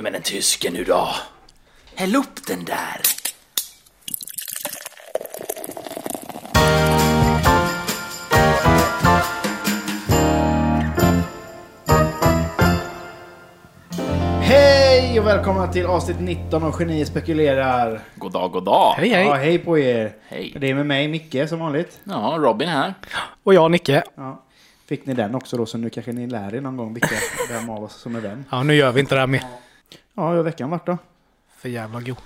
Ge mig den tysken nu då. Häll upp den där. Hej och välkomna till avsnitt 19 av Genier spekulerar. God dag, god dag. Hej hej! Ja, hej på er. Hej. Det är med mig, Micke, som vanligt. Ja, Robin här. Och jag Nicke. Ja. Fick ni den också då, så nu kanske ni lär er någon gång vilka vem av oss som är vem. Ja, nu gör vi inte det här mer. Ja, hur har veckan varit då? För jävla god.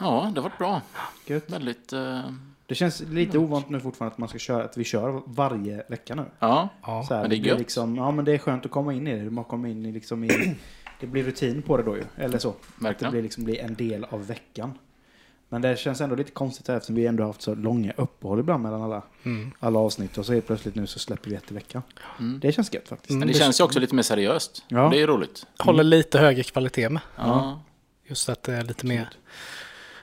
Ja, det har varit bra. Gött. Väldigt... eh, Det känns lite ovant nu fortfarande att man ska köra, att vi kör varje vecka nu. ja, Ja. Så här, men det är blir gött. Liksom, ja, men det är skönt att komma in i det. Man kommer in i liksom i... Det blir rutin på det då ju. Eller så. Att det verkligen. blir liksom blir en del av veckan. Men det känns ändå lite konstigt här eftersom vi ändå har haft så långa uppehåll ibland mellan alla, Mm. alla avsnitt. Och så helt plötsligt nu så släpper vi ett i veckan. Mm. Det känns gött faktiskt. Men det känns ju också lite mer seriöst. Ja. Det är ju roligt. Håller lite högre kvalitet med. Ja. Just att det är lite mer...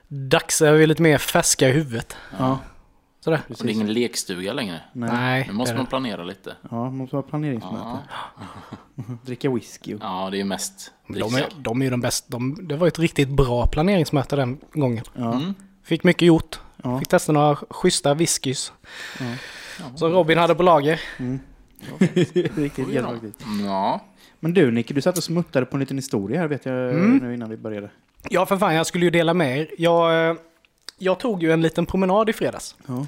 Dags är vi lite mer färska i huvudet. Ja, Sådär. Och det är ingen lekstuga längre. nej. Nej, Nu måste man planera lite. Ja, man måste ha planeringsmöte. Dricka whisky. och- Ja, det är mest de, dricka. är, de är ju de bästa. De, det var ju ett riktigt bra planeringsmöte den gången. Ja. Mm. Fick mycket gjort. Ja. Fick testa några schyssta whiskys. Ja. Som Robin hade på lager. Mm. Riktigt faktiskt. Ja. Men du Nicke, du satt och smuttade på en liten historia här vet jag Mm. nu innan vi började. Ja, för fan, jag skulle ju dela med er. Jag, eh, jag tog ju en liten promenad i fredags. Ja.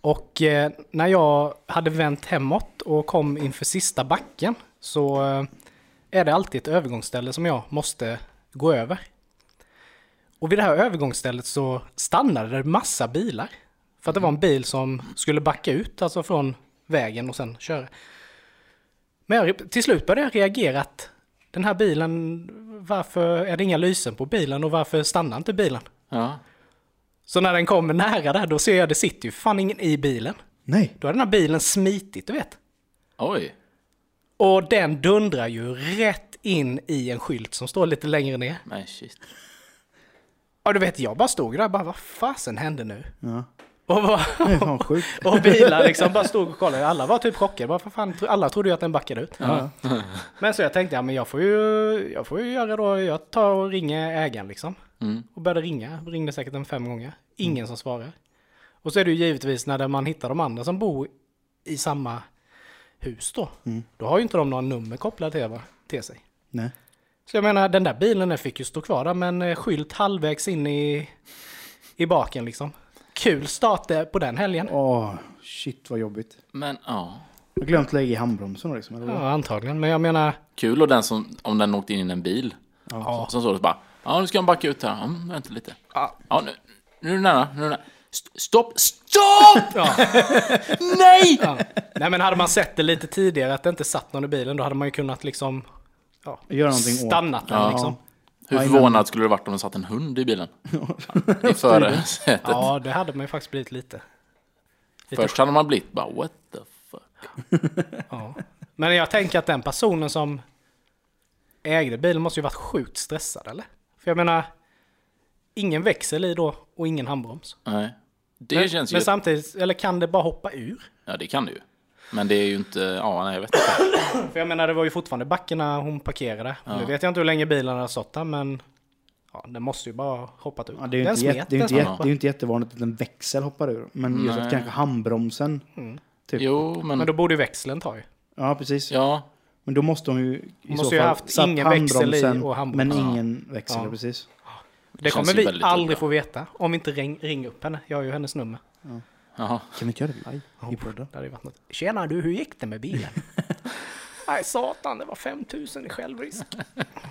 Och eh, när jag hade vänt hemåt och kom inför sista backen så eh, är det alltid ett övergångsställe som jag måste gå över. Och vid det här övergångsstället så stannade det massa bilar. För att det var en bil som skulle backa ut, alltså från vägen och sen köra. Men jag, till slut började jag reagera att den här bilen, varför är det inga lysen på bilen och varför stannar inte bilen? ja. Så när den kommer nära där, då ser jag det sitter ju fan ingen i bilen. Nej. Då har den här bilen smitit, du vet. Oj. Och den dundrar ju rätt in i en skylt som står lite längre ner. Men shit. Och du vet, jag bara stod där och bara, vad fasen hände nu? Ja. Och, bara, sjukt. och bilar liksom bara stod och kollade. Alla var typ chockade. Bara, för fan, alla trodde ju att den backade ut. Ja. Men så jag tänkte, ja men jag får ju, jag får ju göra då, jag tar och ringer ägaren liksom. Mm. Och började ringa, ringde säkert en fem gånger. Ingen som svarar. Och så är det ju givetvis när man hittar de andra som bor i samma hus då. Mm. Då har ju inte de några nummer kopplade till, sig. Nej. Så jag menar, den där bilen den fick ju stå kvar där med en eh, skylt halvvägs in i, i baken liksom. Kul start på den helgen. Åh, shit vad jobbigt. Men ja. Jag har glömt lägga i handbromsen liksom. Eller? Ja, antagligen. Men jag menar, Kul och den som, om den åkte in i en bil. ja. Som det så bara. Ja, nu ska han backa ut här. Mm, vänta lite. Ja. Ja, nu, nu är du nära. Nu är du nära. St- stopp! Stopp! ja. Nej! ja. Nej men hade man sett det lite tidigare att det inte satt någon i bilen då hade man ju kunnat liksom ja, Göra någonting åt. stannat den Ja. liksom. Hur förvånad skulle du varit om det satt en hund i bilen? I förarsätet. Ja, det hade man ju faktiskt blivit lite. lite Först hade man blivit bara what the fuck. Ja. Men jag tänker att den personen som ägde bilen måste ju varit sjukt stressad eller? För jag menar, ingen växel i då och ingen handbroms. Nej. Det men, känns ju... men samtidigt, eller kan det bara hoppa ur? Ja, det kan du ju. Men det är ju inte... Ja, nej, jag vet inte. För jag menar, det var ju fortfarande backen när hon parkerade. Ja. Nu vet jag inte hur länge bilen har stått där, men ja, den måste ju bara hoppat ur. Ja, det, är ju inte, jätte, smet, det, är inte, det är ju inte jättevanligt att en växel hoppar ur. Men just att kanske handbromsen. Mm. Typ. Jo, men... Men då borde ju växeln ta ju. Ja, precis. Ja, Men då måste hon ju i Måste så ju fall haft satt ingen växel i handbromsen, och handbroms. Men Ja. ingen växel, Ja. precis. Det kommer vi aldrig få veta om vi inte ring, ringer upp henne. Jag har ju hennes nummer. jaha. Kan vi inte göra det live i podden? Det hade ju varit något. Tjena du, hur gick det med bilen? Nej satan, det var 5000 i självrisk.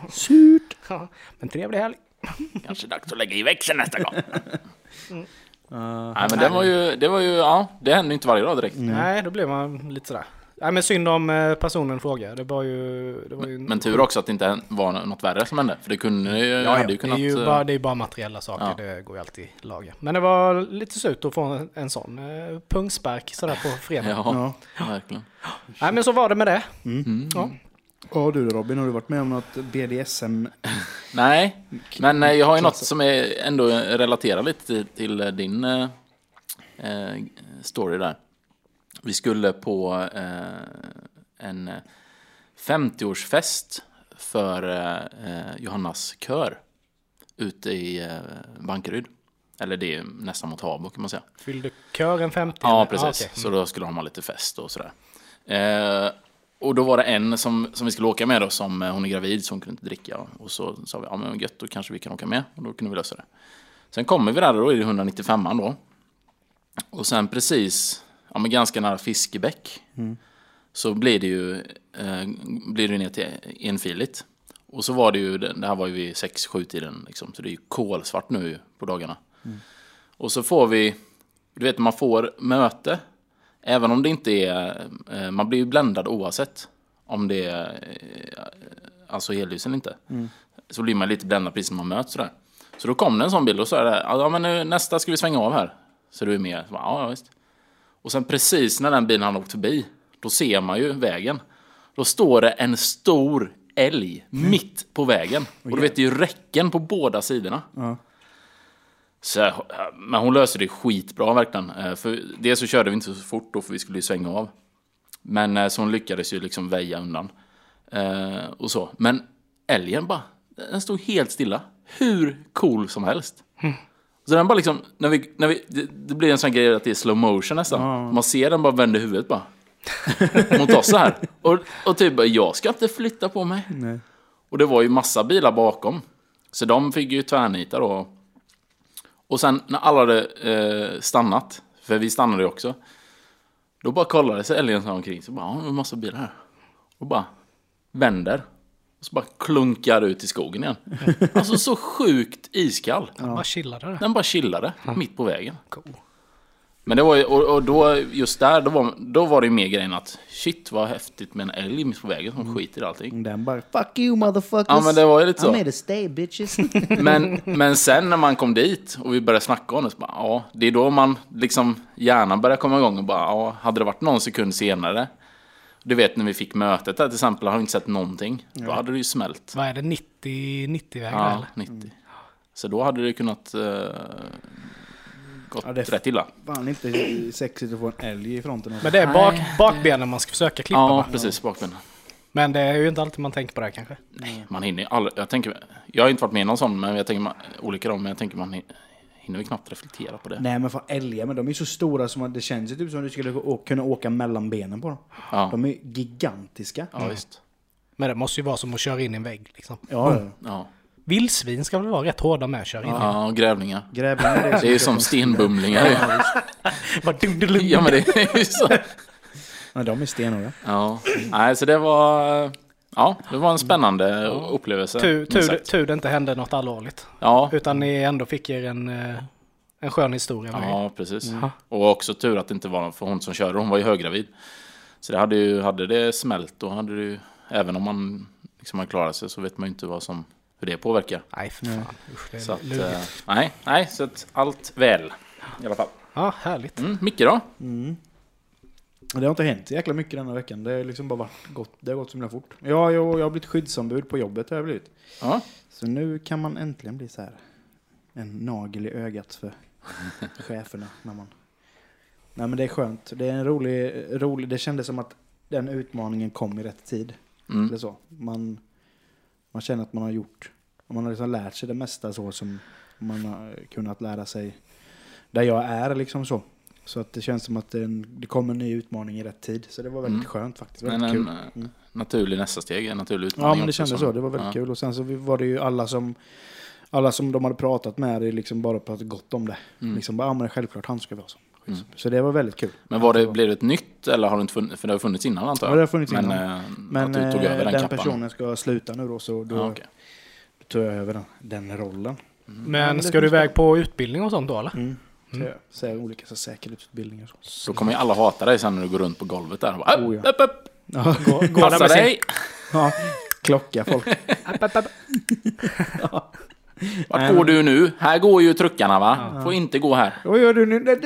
Surt! Ja, men trevlig helg. Kanske dags att lägga i växeln nästa gång. Uh, Nej, men det var ju... Det var ju... Ja, det händer ju inte varje dag direkt. Nej, då blev man lite sådär. Nej men synd om eh, personen fråga. Det var ju... Det var ju Men tur också att det inte var något värre som hände. För det kunde ju... Ja, hade ja, ju det, kunnat... är ju eh, bara, det är bara materiella saker, Ja. det går ju alltid att laga. Men det var lite surt att få en, en sån eh, pungspark sådär på fredag. Ja, ja. verkligen. Nej men så var det med det. Mm. Ja. Och du Robin, har du varit med om något BDSM? Nej, men eh, jag har ju något som är ändå relaterar lite till, till eh, din eh, eh, story där. Vi skulle på eh, en eh, 50-årsfest för eh, eh, Johannas kör ute i eh, Bankeryd. Eller det är nästan mot Habo kan man säga. Fyllde kören 50? Ja, precis. okej. Så då skulle de ha lite fest och sådär. Eh, och då var det en som, som vi skulle åka med då, som eh, hon är gravid så hon kunde inte dricka. Och så sa vi, ja men gött, då kanske vi kan åka med. Och då kunde vi lösa det. Sen kommer vi där, då är det 195 då. Och sen precis, ja men ganska nära Fiskebäck. Så blir det ju, eh, blir det ner till enfiligt. Och så var det ju, det här var ju vid 6-7 tiden liksom. Så det är ju kolsvart nu på dagarna. Och så får vi, du vet man får möte. Även om det inte är, eh, man blir ju bländad oavsett. Om det är eh, alltså helljus eller inte. Så blir man lite bländad precis när man möts sådär. Så då kom det en sån bild och så är det, ja men nu, nästa ska vi svänga av här. Så du är med? Så bara, ja, ja visst. Och sen precis när den bilen har åkt förbi, då ser man ju vägen. Då står det en stor älg mitt på vägen. Och du vet, det är ju räcken på båda sidorna. Så, men hon löste det skitbra verkligen. Eh, För dels så körde vi inte så fort då för vi skulle ju svänga av. Men eh, så hon lyckades ju liksom väja undan. Eh, och så. Men älgen bara, den stod helt stilla. Hur cool som helst. Så den bara liksom, när vi, när vi, det, det blir en sån grej att det är slow motion nästan. Man ser den bara vända huvudet bara. Mot oss så här. Och, och typ, jag ska inte flytta på mig. Nej. Och det var ju massa bilar bakom. Så de fick ju tvärnita då. Och sen när alla hade eh, stannat, för vi stannade ju också. Då bara kollade sig älgen omkring, så bara, ja, det en massa bilar här. Och bara vänder. Och så bara klunkar ut i skogen igen. Alltså så sjukt iskall. Bara chillade. Den bara chillade mitt på vägen. Cool. Men det var ju, och, och då, just där, då var, då var det ju mer grejen att shit vad häftigt med en älg mitt på vägen som skiter i allting. Den bara fuck you motherfuckers. Ja men det var ju lite I så. made a stay bitches. Men, men sen när man kom dit och vi började snacka om det så bara, ja, det är då man liksom hjärnan börjar komma igång och bara, ja, hade det varit någon sekund senare. Du vet när vi fick mötet där till exempel, har vi inte sett någonting. Då hade det ju smält. Vad är det? 90, 90 vägar Ja, eller? 90. Så då hade det kunnat uh, gått Ja, det- rätt illa. Fan inte sexigt att få en älg i fronten. Men det är bak, bakbenen man ska försöka klippa Ja, va? precis, bakbenen. Men det är ju inte alltid man tänker på det här kanske. Man hinner ju aldrig, jag tänker, jag har inte varit med i någon sån, men jag tänker man, olika då, men jag tänker man hin- hinner väl knappt reflektera på det. Nej men fan älgar, men de är så stora som att det känns ju typ som att du skulle kunna åka mellan benen på dem. Ja, De är gigantiska. ja visst. Men det måste ju vara som att köra in i en vägg liksom. Ja, ja. Ja, Vildsvin ska väl vara rätt hårda med att köra in ja grävlingar. Grävlingar det är Det är ju som stenbumlingar. ju. Bara dum, dum, dum. Ja, men det är ju så. Ja, de är stenhårda. Ja, nej, så det var, ja, det var en spännande upplevelse. Tur, tur, tur det inte hände något allvarligt. Ja, Utan ni ändå fick er en, eh, en skön historia. med er. ja, precis. Och också tur att det inte var för hon som körde, hon var ju höggravid. Så det hade ju, hade det smält då hade det ju, även om man liksom har klarat sig så vet man ju inte vad som, hur det påverkar. Nej, för fan. Usch, det Så är att, lurigt. eh, nej, nej, så att allt väl i alla fall. Ja, härligt. Mm, Micke då? Men Det har inte hänt jäkla mycket denna veckan. Det har liksom bara varit gott. Det har gått så himla fort. Ja, jag, jag har blivit skyddsombud på jobbet. Har jag blivit. Ja, Så nu kan man äntligen bli så här. En nagel i ögat för cheferna. När man... Nej men det är skönt. Det är en rolig, rolig... Det kändes som att den utmaningen kom i rätt tid. mm. Eller så. Man, man känner att man har gjort... Man har liksom lärt sig det mesta så som man har kunnat lära sig. Där jag är liksom så. Så att det känns som att det, det kommer en ny utmaning i rätt tid. Så det var väldigt Mm. skönt faktiskt. Men Väldigt en kul. eh, Mm. naturlig nästa steg, en naturlig utmaning. Ja men det kändes så. Det var väldigt ja. kul. Och sen så var det ju alla som alla som de hade pratat med hade liksom bara pratat gott om det. Mm. Liksom bara, ja men självklart han ska vi ha som Mm. Så det var väldigt kul. Men var det, blev det ett nytt eller har det inte funnits, för det har funnits innan antar Ja, jag? det har funnits men, innan. eh, Men att du tog eh, över den, den, kappan? personen ska sluta nu då så då Ja, okej. tog jag över den, den rollen. Ja, Men men det ska du iväg på utbildning och sånt då eller? Mm. Så jag säger olika så säkerhetsutbildningar och så. Då kommer ju alla hata dig sen när du går runt på golvet där. och Bara, Oh, upp, ja. upp, upp, Ja, Gå, gå passa dig! ja, klocka folk. App, app, app. Vart Nej, går men- du nu? Här går ju truckarna va? Får inte gå här. Vad gör du nu?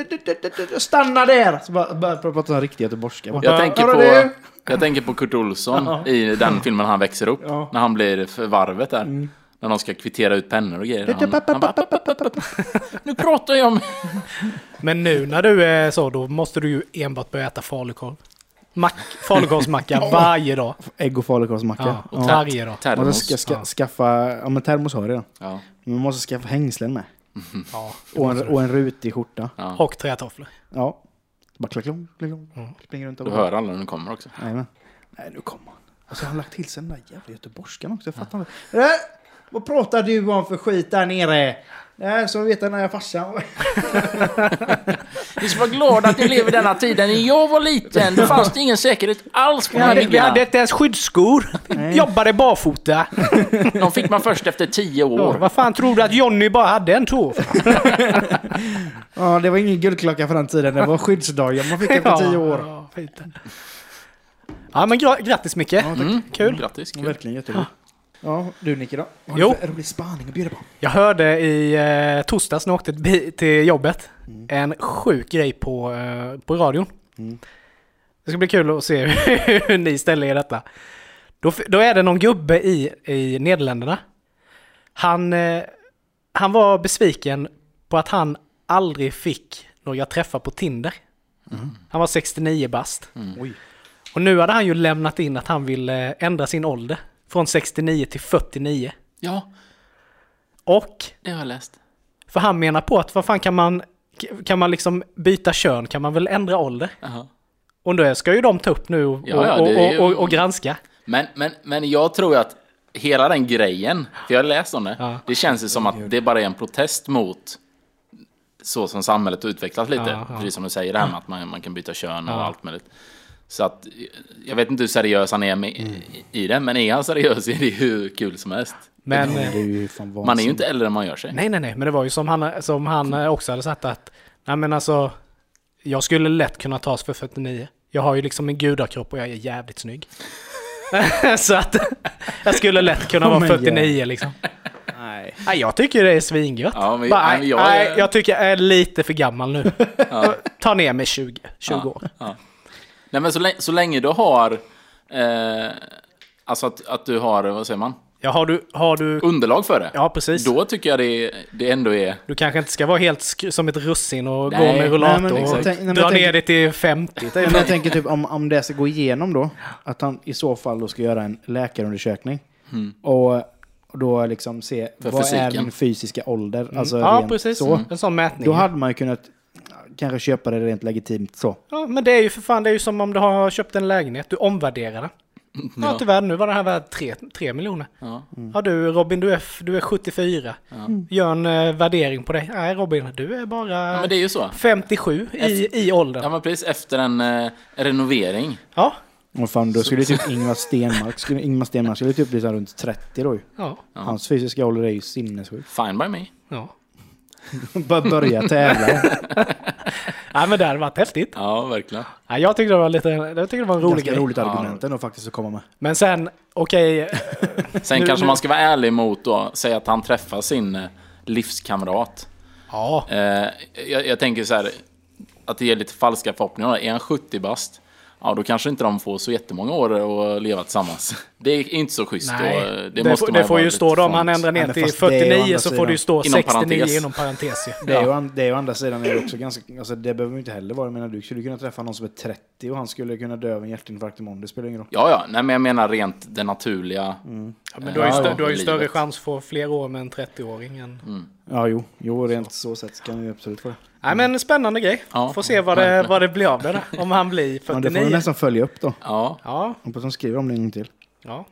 Stanna där! Så bara, bara prata riktig göteborgska. Jag tänker på, jag tänker på Kurt Olsson i den filmen han växer upp. Ja. Mm. När han blir för varvet där. När de ska kvittera ut pennor och grejer. Han, han bara, nu pratar jag om... Men nu när du är så, då måste du ju enbart börja äta falukorv. Mack, falukorvsmacka varje dag. Ägg och falukorvsmacka. Ja, Ja. och varje dag. Man Termos. ska, ska Ja. skaffa, ja men termos har jag redan. Ja. Men man måste skaffa hängslen med. Ja. Och en, och en rutig skjorta. Ja. Och trätofflor. Ja. Bara klack, klong, klack, klong. Mm. Runt Du hör alla när du kommer också. Nej, Nej, nu kommer han. Och så har han lagt till sig den där jävla göteborgskan också. Jag fattar inte. Vad pratar du om för skit där nere? Äh, så vet jag när jag farsan. Vi ska vara glada att ni lever i denna tiden. När jag var liten, då fanns det ingen säkerhet alls på Vi hade, vi hade inte ens skyddsskor. Vi jobbade barfota. De fick man först efter tio Ja, år. vad fan tror du att Jonny bara hade en tå? Ja, det var ingen guldklocka för den tiden. Det var skyddsdagen man fick efter tio år. Ja, fint. ja men gra- grattis Micke. Mm. Kul. Grattis. Ja, Kul. verkligen jätteroligt. Ja, du Nicke då? Har Jo. du för rolig spaning att bjuda på? Jag hörde i eh, torsdags när jag åkte till jobbet en sjuk grej på, eh, på radion. Mm. Det ska bli kul att se hur ni ställer er detta. Då, då är det någon gubbe i, i Nederländerna. Han, eh, han var besviken på att han aldrig fick några träffar på Tinder. Han var 69 bast. Oj. Och nu hade han ju lämnat in att han vill eh, ändra sin ålder. Från 69 till 49. Ja, Och det har jag läst. för han menar på att vad fan kan man, kan man liksom byta kön, kan man väl ändra ålder? Jaha. Och det ska ju de ta upp nu och, Ja, ja, ju- och, och, och granska. Men, men, men jag tror ju att hela den grejen, för jag har läst om det, Ja. det känns ju som att det bara är en protest mot så som samhället har utvecklats lite. Precis som du säger, det här med att man, man kan byta kön och allt möjligt. Så att, jag vet inte hur seriös han är med, Mm. i, det, men är han seriös är det hur kul som helst. Men, är ju Man är ju inte äldre än man gör sig. nej, nej, nej, men det var ju som han, som han också hade sagt att, nej men alltså, jag skulle lätt kunna tas för 49. Jag har ju liksom en gudakropp och jag är jävligt snygg. Så att jag skulle lätt kunna Oh, vara men 49 liksom. Nej. Nej, jag tycker det är svingött. Ja, men- Bara, nej, jag nej, är- jag tycker jag är lite för gammal nu. Ja. Ta ner mig 20, 20 Ja, år. Nej men så länge, så länge du har, eh, alltså att, att du har, vad säger man, Ja, har du, har du, underlag för det. ja precis. Då tycker jag det, det ändå är, Du kanske inte ska vara helt sk- som ett russin och Nej, gå med nej, rullator men och exakt. Nej, men dra jag ner det till 50. typ. Men jag tänker typ om, om det ska gå igenom då, att han i så fall då ska göra en läkarundersökning. Och, och då liksom se Mm. För vad är fysiken. min fysiska ålder. Alltså Ja, precis. Så. En sån mätning. Då hade man ju kunnat kanske köpa det rent legitimt så. Ja, men det är ju för fan, det är ju som om du har köpt en lägenhet. Du omvärderar den. Ja, tyvärr, nu var den här värd 3, miljoner. ja. Ja du Robin, du är, du är 74. Gör en eh, värdering på dig. Nej Robin, du är bara ja men det är ju så. 57 i, i åldern. Ja men precis efter en eh, renovering. Ja, Och fan, då skulle typ Ingmar Stenmark, skulle, Ingmar Stenmark skulle typ bli så runt 30 då ju. ja, Hans fysiska ålder är ju sinnessjuk. Fine by me. ja. Bara börja tävla. Nej men det hade varit häftigt. Ja, verkligen. Nej, jag tyckte det var lite, jag tyckte det var en rolig Ganska grej. roligt argument ändå faktiskt att komma med. Men sen, okej, Sen Nu- kanske nu- man ska vara ärlig mot då, säga att han träffar sin eh, livskamrat. ja, Eh, jag, jag tänker så här, att det ger lite falska förhoppningar. Är han 70 bast, ja då kanske inte de får så jättemånga år att leva tillsammans. Det är inte så schysst. nej. och, eh, det, måste får, man det får ju stå då om han front. ändrar ner Ja, till fast det är å 49 andra så får det ju stå Inom 69 parentes. inom parentes ju. Det är, ju, an- det är ju andra sidan är det också ganska, alltså det behöver ju inte heller vara, jag menar du skulle kunna träffa någon som är 30 och han skulle kunna dö av en hjärtinfarkt imorgon, det spelar ingen roll. Ja, ja, nej men jag menar rent det naturliga. Ja, men du har ju, Ja, stö- ja, du har ju större chans att få fler år med en 30-åring än... Ja, jo, jo rent så sett kan ju absolut få det. Nej men spännande grej. Ja, Får se vad det, vad det blir av det där. Om han blir Men det får vi 49. nästan följa upp då. Ja, Ja, Hoppas de skriver om det en gång till. ja.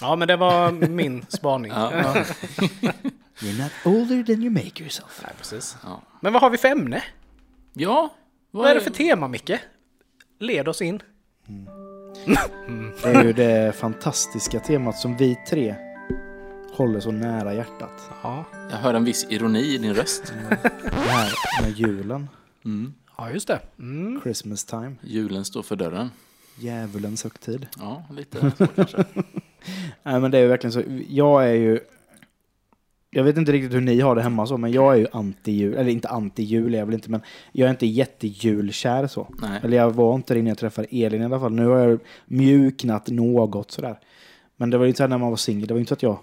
Ja men det var min spaning. ja, ja. You're not older than you make yourself. Nej, precis. Ja. Men vad har vi för ämne? ja Vad är det för tema Micke? Led oss in. Det är ju det fantastiska temat som vi tre håller så nära hjärtat. Ja, Jag hör en viss ironi i din röst. Det här med julen, Mm. ja just det. Mm. Christmas time, Julen står för dörren. djävulens högtid. Ja, lite så kanske. Nej men det är ju verkligen så. Jag är ju... Jag vet inte riktigt hur ni har det hemma så, men jag är ju anti-jul. Eller inte anti-jul är jag väl inte, men jag är inte jättejulkär så. Nej. Eller jag var inte det innan jag träffade Elin i alla fall. Nu har jag mjuknat något sådär. Men det var ju inte så här när man var singel. Det var ju inte så att jag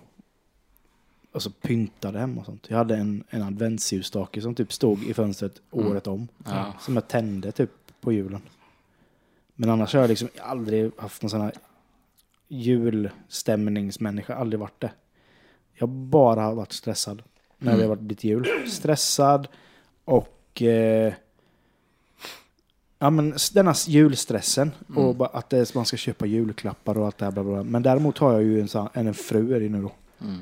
alltså, pyntade hemma och sånt. Jag hade en, en adventsljusstake som typ stod i fönstret året om. Ja. Som jag tände typ på julen. Men annars har jag liksom aldrig haft någon sån här julstämningsmänniska, aldrig varit det. Jag bara har varit stressad när Mm. det har varit blivit jul. Stressad och eh, ja, men denna julstressen och Mm. bara att det, man ska köpa julklappar och allt det här. Bla bla bla. Men däremot har jag ju en, en, en fru är det nu då, Mm.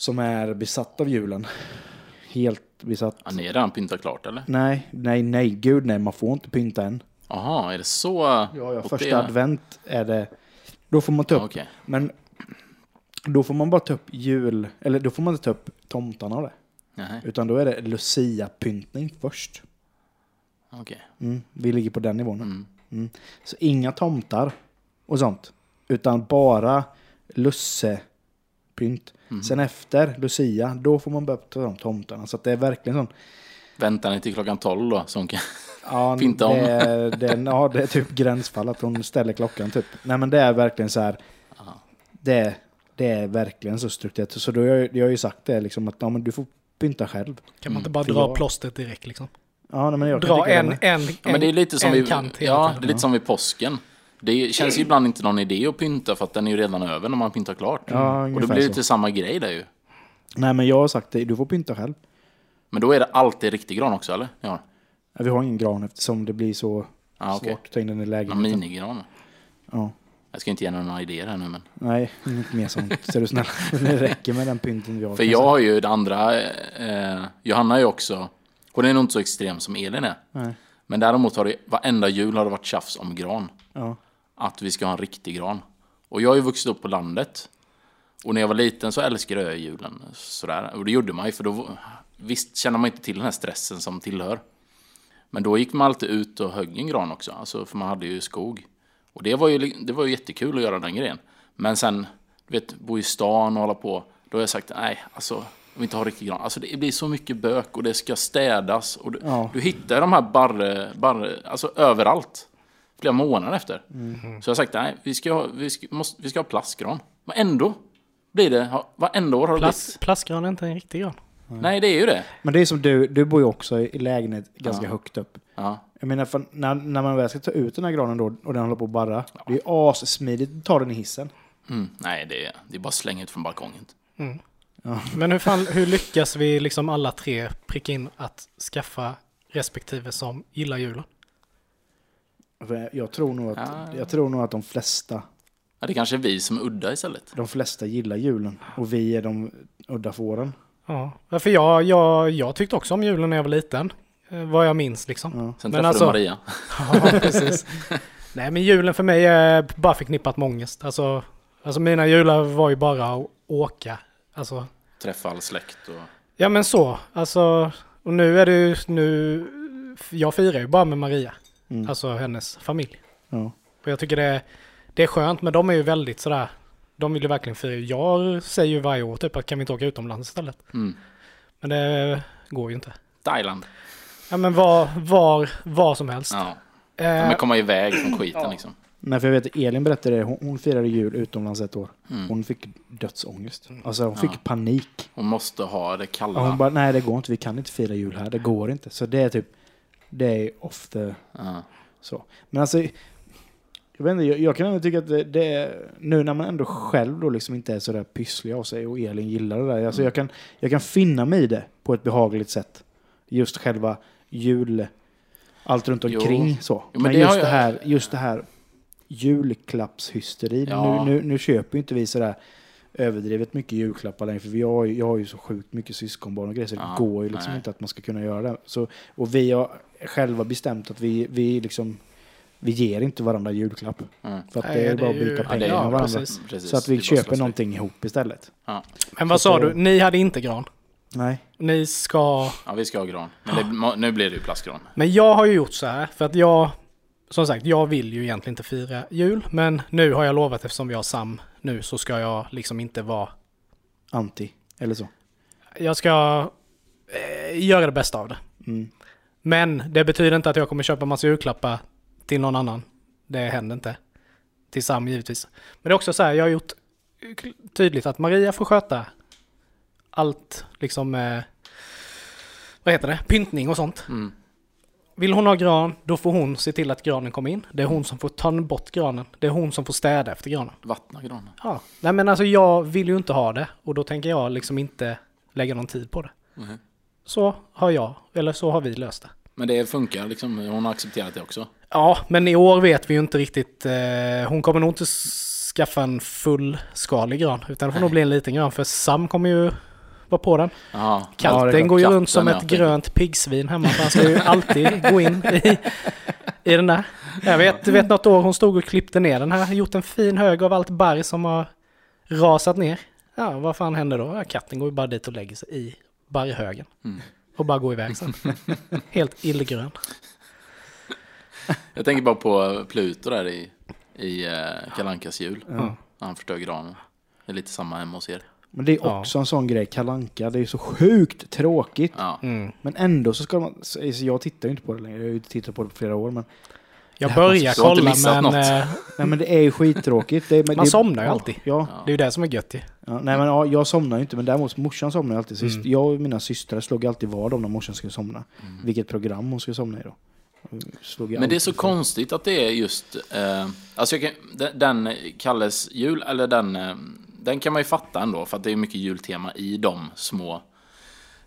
Som är besatt av julen. Helt besatt. Ja, ni redan pyntat klart eller? Nej, nej, nej, gud nej, man får inte pynta än. Jaha, är det så? Ja, ja, första det? advent är det, då får man ta Ja, upp, Okej. men då får man bara ta upp jul, eller då får man inte ta upp tomtarna och det. Nej, Utan då är det Lucia-pyntning först. okej. Mm, vi ligger på den nivån. Mm. Mm. Så inga tomtar och sånt. Utan bara lussepynt. Mm. Sen efter Lucia, då får man börja ta de tomtarna. Så att det är verkligen sån... Väntar ni till klockan 12 då? Som kan... Ja, Pynta om. det, är, det, är- ja, det är typ gränsfall att hon ställer klockan typ. Nej men det är verkligen så här. Aha. Det, det är verkligen så strukturerat. Så då har jag, jag har ju sagt det liksom att ja, men du får pynta själv. Kan man inte Mm, bara för dra jag- plåstret direkt liksom? Ja, nej, men jag Dra en, det en, en, Ja, men det är lite som en kant hela ja, det är lite som vid påsken. Det känns ju ibland inte någon idé att pynta för att den är ju redan över när man pyntar klart. Ja, och då blir det så. lite samma grej där ju. Nej men jag har sagt det, du får pynta själv. Men då är det alltid riktig gran också eller? Ja, Ja, Vi har ingen gran eftersom det blir så ja okej. svårt att ta in den i Någon lägenheten. minigran. Ja. Jag ska inte ge några idéer här nu men. Nej, inget mer sånt. Så är du snäll. Det räcker med den pynten vi har. För jag har ju det andra, eh, Johanna är ju också, hon är nog inte så extrem som Elin är. Nej. Men däremot har det, varenda jul har det varit tjafs om gran. Ja. Att vi ska ha en riktig gran. Och jag har ju vuxit upp på landet. Och när jag var liten så älskade jag julen. Sådär. Och det gjorde man ju för då visst känner man inte till den här stressen som tillhör. Men då gick man alltid ut och högg en gran också. Alltså, för man hade ju skog. Och det var ju, det var ju jättekul att göra den grejen. Men sen, du vet, bo i stan och hålla på. Då har jag sagt, nej, alltså, om vi inte har riktig gran. Alltså det blir så mycket bök och det ska städas. Och du, Ja. du hittar de här barre, barre, alltså överallt. Flera månader efter. Så jag har sagt, nej, vi ska ha, vi ska, måste, vi ska ha plastgran. Men ändå blir det, varenda år har det Plast, blivit. plastgran är inte en riktig gran. Nej, det är ju det. Men det är som du, du bor ju också i lägenhet ganska Ja. högt upp. Ja. Jag menar, för när, när man väl ska ta ut den här granen då och den håller på att barra. Det är ju assmidigt att ta den i hissen. Mm, nej, det är, det är bara att slänga ut från balkongen. Men hur, fan, hur lyckas vi liksom alla tre pricka in att skaffa respektive som gillar julen? Jag tror nog att, Ja. jag tror nog att de flesta, Ja, det kanske är vi som är udda istället. de flesta gillar julen. Och vi är de udda fåren. Ja, för jag, jag, jag tyckte också om julen när jag var liten. Eh, Vad jag minns liksom. Ja. Sen Men träffade alltså- du Maria. Ja, precis. Nej, men julen för mig är bara förknippat med ångest. Alltså, alltså mina jular var ju bara att åka. Alltså, Träffa all släkt och... ja men så. Alltså, och nu är det ju, nu, jag firar ju bara med Maria. Mm. Alltså hennes familj. Ja. Och jag tycker det, det är skönt, men de är ju väldigt sådär, de vill ju verkligen fira. Jag säger ju varje år typ att kan vi inte åka utomlands istället? Mm. Men det går ju inte. Thailand. Ja men var, var, var som helst. Ja. Eh, ja. Men komma iväg från skiten liksom. Nej, för jag vet Elin berättade det. Hon, hon firade jul utomlands ett år. Mm. Hon fick dödsångest. Alltså hon Ja. fick panik. Hon måste ha det kalla. Ja, hon bara, nej det går inte. Vi kan inte fira jul här. Det går inte. Så det är typ, det är off the, Ja. så. Men alltså, jag vet inte, jag, jag kan ändå tycka att det, det nu när man ändå själv då liksom inte är sådär pysslig av sig och Elin gillar det där. Alltså jag kan, jag kan finna mig i det på ett behagligt sätt. Just själva jul, allt runt Jo. omkring så. men men det just, jag- det här, just det här julklappshysterin. Ja. Nu, nu, nu köper ju inte vi sådär överdrivet mycket julklappar längre. För vi har, ju- jag har ju så sjukt mycket syskonbarn och grejer så Ja, det går ju liksom nej. inte att man ska kunna göra det. Så, och vi har själva bestämt att vi, vi liksom vi ger inte varandra julklapp. Mm. För att Nej, det är det bara att ju- byta Ja, pengar är- med ja, varandra. precis. Precis. Så att vi köper någonting ihop istället. Ja. Men vad Så sa du? Ni hade inte gran? Nej. Ni ska... ja, vi ska ha gran. Men det, nu blir det ju plastgran. Men jag har ju gjort så här, för att jag... Som sagt, jag vill ju egentligen inte fira jul, men nu har jag lovat eftersom vi har Sam nu så ska jag liksom inte vara... Anti. Eller så. Jag ska eh, göra det bästa av det. Mm. Men det betyder inte att jag kommer köpa massa julklappar till någon annan. Det händer inte. Till Sam givetvis. Men det är också så här, jag har gjort tydligt att Maria får sköta allt liksom... Eh, vad heter det? Pyntning och sånt. Mm. Vill hon ha gran, då får hon se till att granen kommer in. Det är hon som får ta bort granen. Det är hon som får städa efter granen. Vattna granen. Ja. Nej men alltså jag vill ju inte ha det och då tänker jag liksom inte lägga någon tid på det. Mhm. Så har jag, eller så har vi löst det. Men det funkar liksom, hon har accepterat det också. Ja, men i år vet vi ju inte riktigt. Eh, hon kommer nog inte skaffa en fullskalig gran, utan det får nog bli en liten gran, för Sam kommer ju vara på den. Ja, det är klart. går ju runt som ett ja. grönt piggsvin hemma, för han ska ju alltid gå in i, i den där. Jag vet, vet något år hon stod och klippte ner den här, gjort en fin hög av allt barr som har rasat ner. Ja, vad fan händer då? Ja, katten går ju bara dit och lägger sig i barrhögen. Mm. Och bara går iväg sen. Helt illgrön. Jag tänker bara på Pluto där i, i uh, Kalankas jul. Ja. Han förstör granen. Det är lite samma hemma hos er. Men det är Ja. också en sån grej, kalanka. Det är så sjukt tråkigt. Ja. Mm. Men ändå så ska man... så jag tittar ju inte på det längre. Jag har ju inte tittat på det på flera år. Men, Jag börjar kolla men något. eh, nej men det är ju skittråkigt. Det Man det, somnar ju ja, alltid. Ja, det är ju det som är gött ju. ja. Nej men ja, jag somnar ju inte. Men däremot morsan somnar ju alltid. Så Mm. Jag och mina systrar slog alltid vad om när morsan skulle somna. Mm. Vilket program hon skulle somna i då. Men det är så för- konstigt att det är just... Eh, alltså jag kan, den, den Kalles jul, eller den... Den kan man ju fatta ändå, för att det är mycket jultema i de små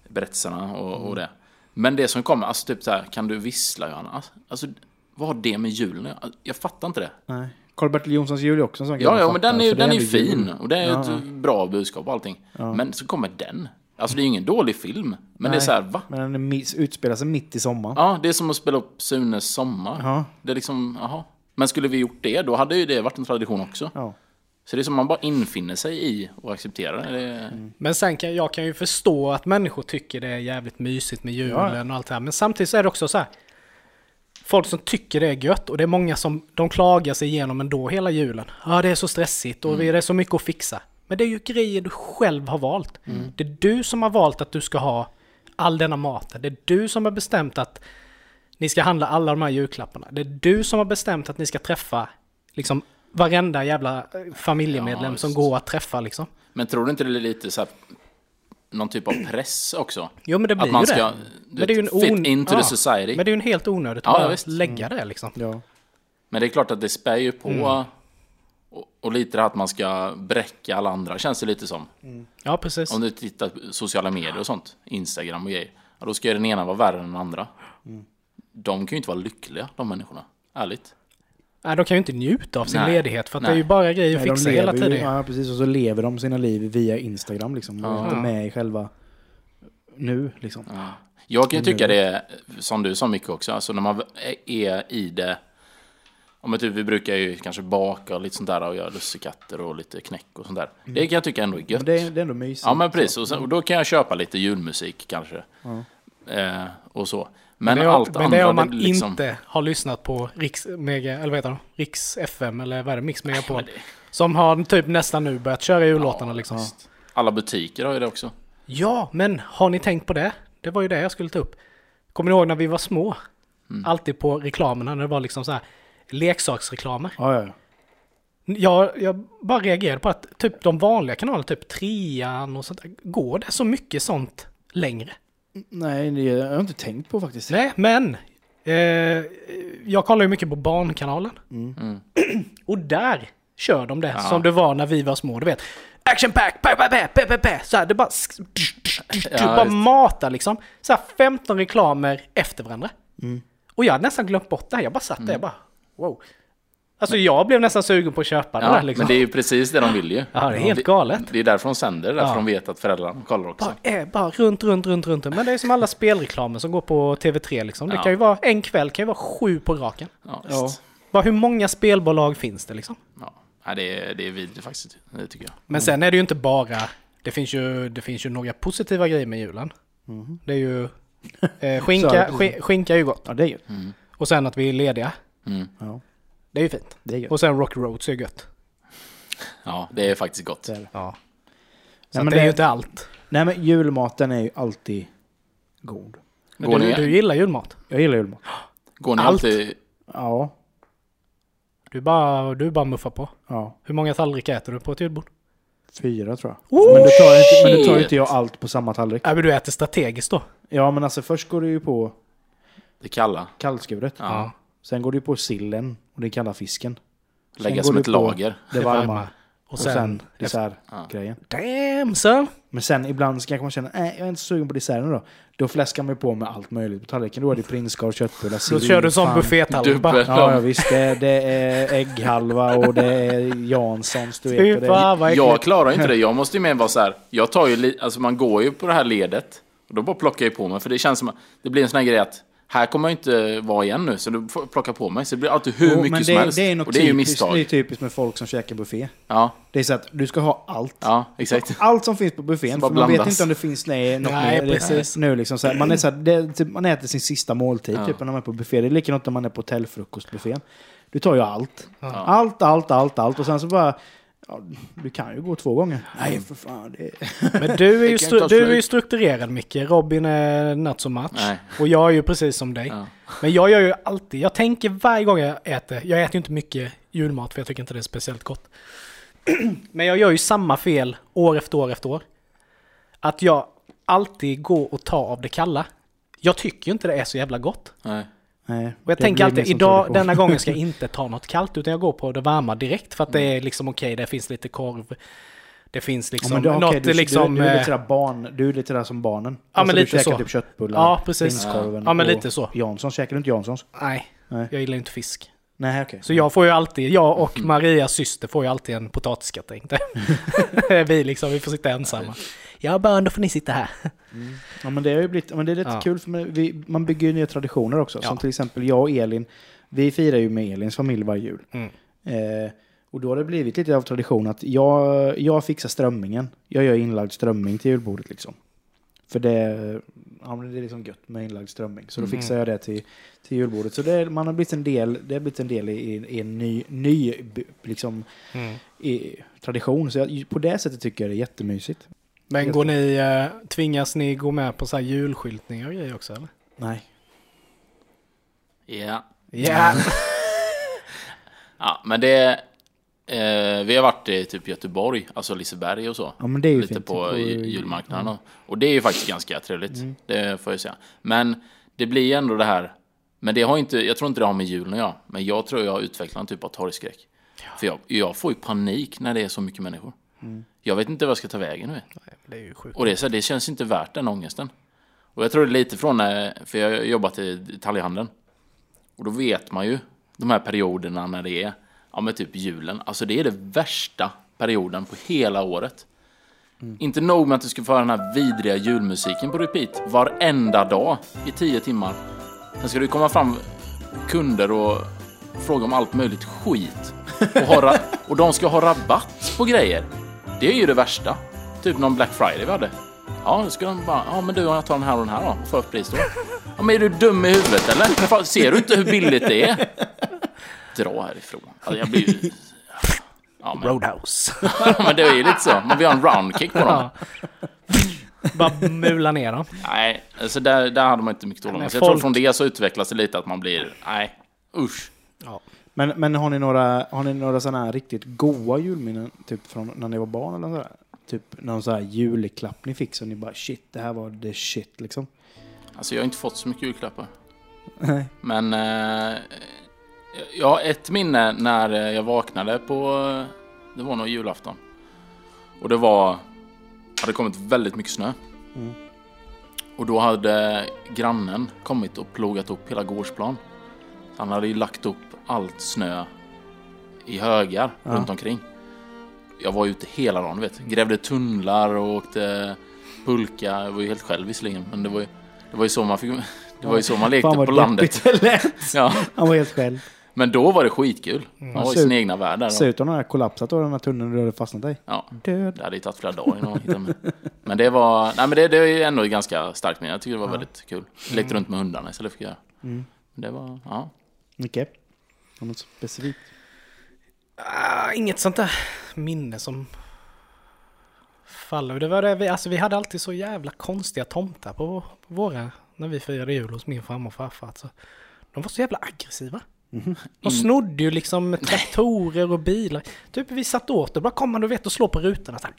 berättelserna och, Mm. och det. Men det som kommer, alltså typ så här, kan du vissla Johanna? Alltså, vad har det med julen att göra? Jag fattar inte det. Nej. Karl-Bertil Jonssons jul är också en sån Ja, ja, men den är ju den är fin. Och det är Ja, ett ja. bra budskap och allting. Men så kommer den. Alltså det är ju ingen dålig film. Men det är Nej. så här, va? Men den utspelar sig mitt i sommaren. Ja, det är som att spela upp Sunes sommar. Ja. Det är liksom, jaha. Men skulle vi gjort det, då hade ju det varit en tradition också. Ja. Så det är som man bara infinner sig i och accepterar det. det. Men sen kan jag kan ju förstå att människor tycker det är jävligt mysigt med julen och allt det här. Men samtidigt så är det också så här. Folk som tycker det är gött och det är många som de klagar sig igenom ändå hela julen. Ja, det är så stressigt och det är så mycket att fixa. Men det är ju grejer du själv har valt. Det är du som har valt att du ska ha all denna maten. Det är du som har bestämt att ni ska handla alla de här julklapparna. Det är du som har bestämt att ni ska träffa liksom varenda jävla eh, familjemedlem Ja, som går att träffa liksom. Men tror du inte det är lite så här, någon typ av press också? Jo men det blir Att man ju ska det. du Men det är ju en fit on- into ja, the society. Men det är ju en helt onödigt Ja, att bara visst. lägga det liksom. Ja. Men det är klart att det spär ju på. Mm. Och, och lite det här att man ska bräcka alla andra, känns det lite som. Ja precis. Om du tittar på sociala medier och sånt, Instagram och grejer. Ja, då ska ju den ena vara värre än den andra. De kan ju inte vara lyckliga, de människorna. Ärligt. Nej, de kan ju inte njuta av sin Nej. ledighet för att det är Nej. ju bara grejer att Nej, de fixa hela lever ju- tiden. Ja, precis. Och så lever de sina liv via Instagram liksom. De är Ja. inte med i själva nu liksom. Ja. Jag kan ju tycka det, som du sa mycket också, alltså när man är i det. Om typ, vi brukar ju kanske baka och lite sånt där och göra lussekatter och lite knäck och sånt där. Det kan jag tycka ändå är gött. Men det är, det är ändå mysigt. Ja men precis, och, sen, och då kan jag köpa lite julmusik kanske. Eh, och så. Men, det är, allt men det är om man det liksom, inte har lyssnat på Riks, Mega, eller vad heter de? Riks FM eller vad är det? Mix Megapol. det- Som har typ nästan nu börjat köra jullåtarna liksom. Ja. Alla butiker har ju det också. men har ni tänkt på det? Det var ju det jag skulle ta upp. Kommer ni ihåg när vi var små? Mm. Alltid på reklamerna när det var liksom så här leksaksreklamer. Ja, ja, ja. Jag, jag bara reagerade på att typ de vanliga kanalerna, typ trean och sånt där, går det så mycket sånt längre? Nej, det har jag inte tänkt på faktiskt. Nej, men eh, jag kollar ju mycket på Barnkanalen. Mm. Och där kör de det som det var när vi var små, du vet. Action pack, pa, pa, pa, pa, pa, pa. Så här, det bara, Ja, bara matar liksom. Så här 15 reklamer efter varandra. Mm. Och jag hade nästan glömt bort det här. Jag bara satt där, jag bara wow. Alltså jag blev nästan sugen på att köpa Ja, där liksom. men det är ju precis det de vill ju. Ja, det är helt galet. Det är därför de sänder det, därför Ja. de vet att föräldrarna kollar också. Bara, är bara runt, runt, runt, runt. Men det är som alla spelreklamer som går på TV3 liksom. Det Ja. kan ju vara en kväll, kan ju vara sju på raken. Ja. Bara hur många spelbolag finns det liksom? Ja. Ja, det, är, det är vidrigt faktiskt, det tycker jag. Men sen är det ju inte bara, det finns ju, det finns ju några positiva grejer med julen. Det är ju, eh, skinka, skinka är ju gott. Ja, det är gött. Och sen att vi är lediga, Mm. Det är ju fint. det är gött. Och sen Rock Roads är gött. Ja, det är faktiskt gott. Det är det. Ja. Så Nej, men det är ju inte allt. Nej, men julmaten är ju alltid god. Men Går du, ni, du gillar julmat. Jag gillar julmat. går ni allt. alltid... Ja, Du bara, du bara muffar på. ja. Hur många tallrikar äter du på ett julbord? Fyra tror jag. Oh, men, då tar inte, men då tar inte jag allt på samma tallrik. Ja, men du äter strategiskt då. Ja, men alltså först går det ju på Det kalla. kallskuret. Ja. Sen går du på sillen och den kalla fisken. Sen Lägga går som ett lager. Det varma. Och Och sen, sen dessertgrejen. damn son! Men sen ibland så kanske man känner, nej jag är inte sugen på desserten då. Då fläskar man ju på med allt möjligt på tallriken. Då är det prinskorv, köttbullar, Då sill. kör du som buffétallrik. Ja, ja visst. Det, det är ägghalva och det är Janssons, du vet. Det vad Jag klarar inte det. Jag måste ju mer vara så här. Jag tar ju alltså man går ju på det här ledet. Och då bara plockar jag på mig. För det känns som att det blir en sån här grej att här kommer jag inte vara igen nu. Så då får plocka på mig. Så det blir alltid hur Jo, mycket men som det, helst. det är och det är ju typiskt, misstag. det är typiskt med folk som käkar buffé. Ja, Det är så att du ska ha allt. ja, exakt. Allt som finns på buffén. För man vet inte om det finns nej, något Nej, mer. Det- precis. Nu liksom så här, man, är så här, det, typ, man äter sin sista måltid Ja. typ, när man är på buffé. Det är likadant när man är på hotellfrukostbuffén. Du tar ju allt. Ja. Allt, allt, allt, allt. Och sen så bara... Ja, du kan ju gå två gånger. Nej, för fan. Det... Men du är, ju stru- du är ju strukturerad Micke. Robin är not so much. Nej. Och jag är ju precis som dig. Ja. Men jag gör ju alltid, jag tänker varje gång jag äter, jag äter ju inte mycket julmat för jag tycker inte det är speciellt gott. Men jag gör ju samma fel år efter år efter år. Att jag alltid går och tar av det kalla. Jag tycker ju inte det är så jävla gott. Nej. Nej, Och jag det tänker alltid, idag, denna gången ska jag inte ta något kallt utan jag går på det varma direkt för att det är liksom okej, det finns lite korv. Det finns Ja, liksom men du, okej, något du, liksom... du, du är eh, lite sådär barn, du är lite där som barnen. Ja, men du lite så. typ köttbullar, Ja, precis. prinskorven Ja, men lite så. Janssons. Käkar du inte Janssons? Nej, Nej. jag gillar inte fisk. Nej, okej. Så jag får ju alltid, jag och Marias syster får ju alltid en potatisgratäng. vi liksom, vi får sitta ensamma. Ja barn, då får ni sitta här. Ja, men det har ju blivit, men det är lite Ja. kul för man, vi, man bygger ju nya traditioner också. Ja. Som till exempel jag och Elin, vi firar ju med Elins familj varje jul. Mm. Eh, och då har det blivit lite av tradition att jag, jag fixar strömmingen. Jag gör inlagd strömming till julbordet liksom. För det, ja, men det är liksom gött med inlagd strömming. Så då Mm. fixar jag det till, till julbordet. Så det, man har blivit en del, det har blivit en del i, i en ny, ny liksom, Mm. i, tradition. Så jag, på det sättet tycker jag det är jättemysigt. Men går ni, eh, tvingas ni gå med på så här julskyltningar och grejer också eller? Nej. Ja. Ja. ja, men det... Eh, vi har varit i typ Göteborg, alltså Liseberg och så. Ja, men det är ju Lite fint. på Och- ju- julmarknaden. Och, och det är ju faktiskt ganska trevligt. Mm. Det får jag säga. Men det blir ju ändå det här. Men det har inte, jag tror inte det har med julen att göra. Men jag tror jag har utvecklat en typ av torgskräck. För jag, jag får ju panik när det är så mycket människor. Mm. Jag vet inte vad jag ska ta vägen nu. Det är ju sjukt. Och det, så här, det känns inte värt den ångesten. Och jag tror det är lite från, eh, för jag har jobbat i detaljhandeln. Och då vet man ju de här perioderna när det är, ja men typ julen. Alltså det är det värsta perioden på hela året. Inte nog med att du ska få höra den här vidriga julmusiken på repeat varenda dag i tio timmar. Sen ska det komma fram kunder och fråga om allt möjligt skit. Och, ha och de ska ha rabatt på grejer. Det är ju det värsta. Typ någon Black Friday vi hade. Ja, då ska de bara, ja men du, jag tar den här och den här då och får upp pris då. Ja men är du dum i huvudet eller? Fan, Ser du inte hur billigt det är? Dra härifrån. Alltså, jag blir ju... Ja men, Roadhouse. men det är ju lite så. Man vill ha en roundkick på dem. Ja. Bara mula ner dem. Nej, alltså där, där hade man inte mycket tålamod. Så jag tror folk- från det så utvecklas det lite att man blir, nej, usch. Ja. Men, men har ni några, har ni några sådana här riktigt goa julminnen? Typ från när ni var barn eller sådär? Typ någon sån här julklapp ni fick så ni bara shit, det här var the shit liksom. Alltså jag har inte fått så mycket julklappar. Nej. Men eh, jag har ett minne när eh, jag vaknade på, det var nog julafton. Och det var, hade kommit väldigt mycket snö. Mm. Och då hade grannen kommit och plogat upp hela gårdsplan. Han hade ju lagt upp allt snö i högar Ja. runt omkring. Jag var ute hela dagen, vet. Grävde tunnlar och åkte pulka. Jag var ju helt själv visserligen, men det var ju, det var ju så man fick, det var ju så man lekte Fan på landet. Ja, Han var helt själv. men då var det skitkul. Man var i sin ut- egna värld där. Ser ut den här kollapsat då, den här tunneln du hade fastnat i. Ja, Död. det hade ju tagit flera dagar innan man hittade mig. Men det var, nej men det, det är ju ändå ganska starkt minne. Jag tycker det var väldigt kul. Lekte runt med hundarna istället för att göra. Mm. Det var, ja. Micke? Har något specifikt? Ah, inget sånt där minne som faller. Det var det vi, alltså vi hade alltid så jävla konstiga tomtar på, på våra, när vi firade jul hos min farmor och farfar. Alltså, de var så jävla aggressiva. De snodde ju liksom traktorer och bilar. Typ vi satt åt och bara kom man och vet och slå på rutorna så här.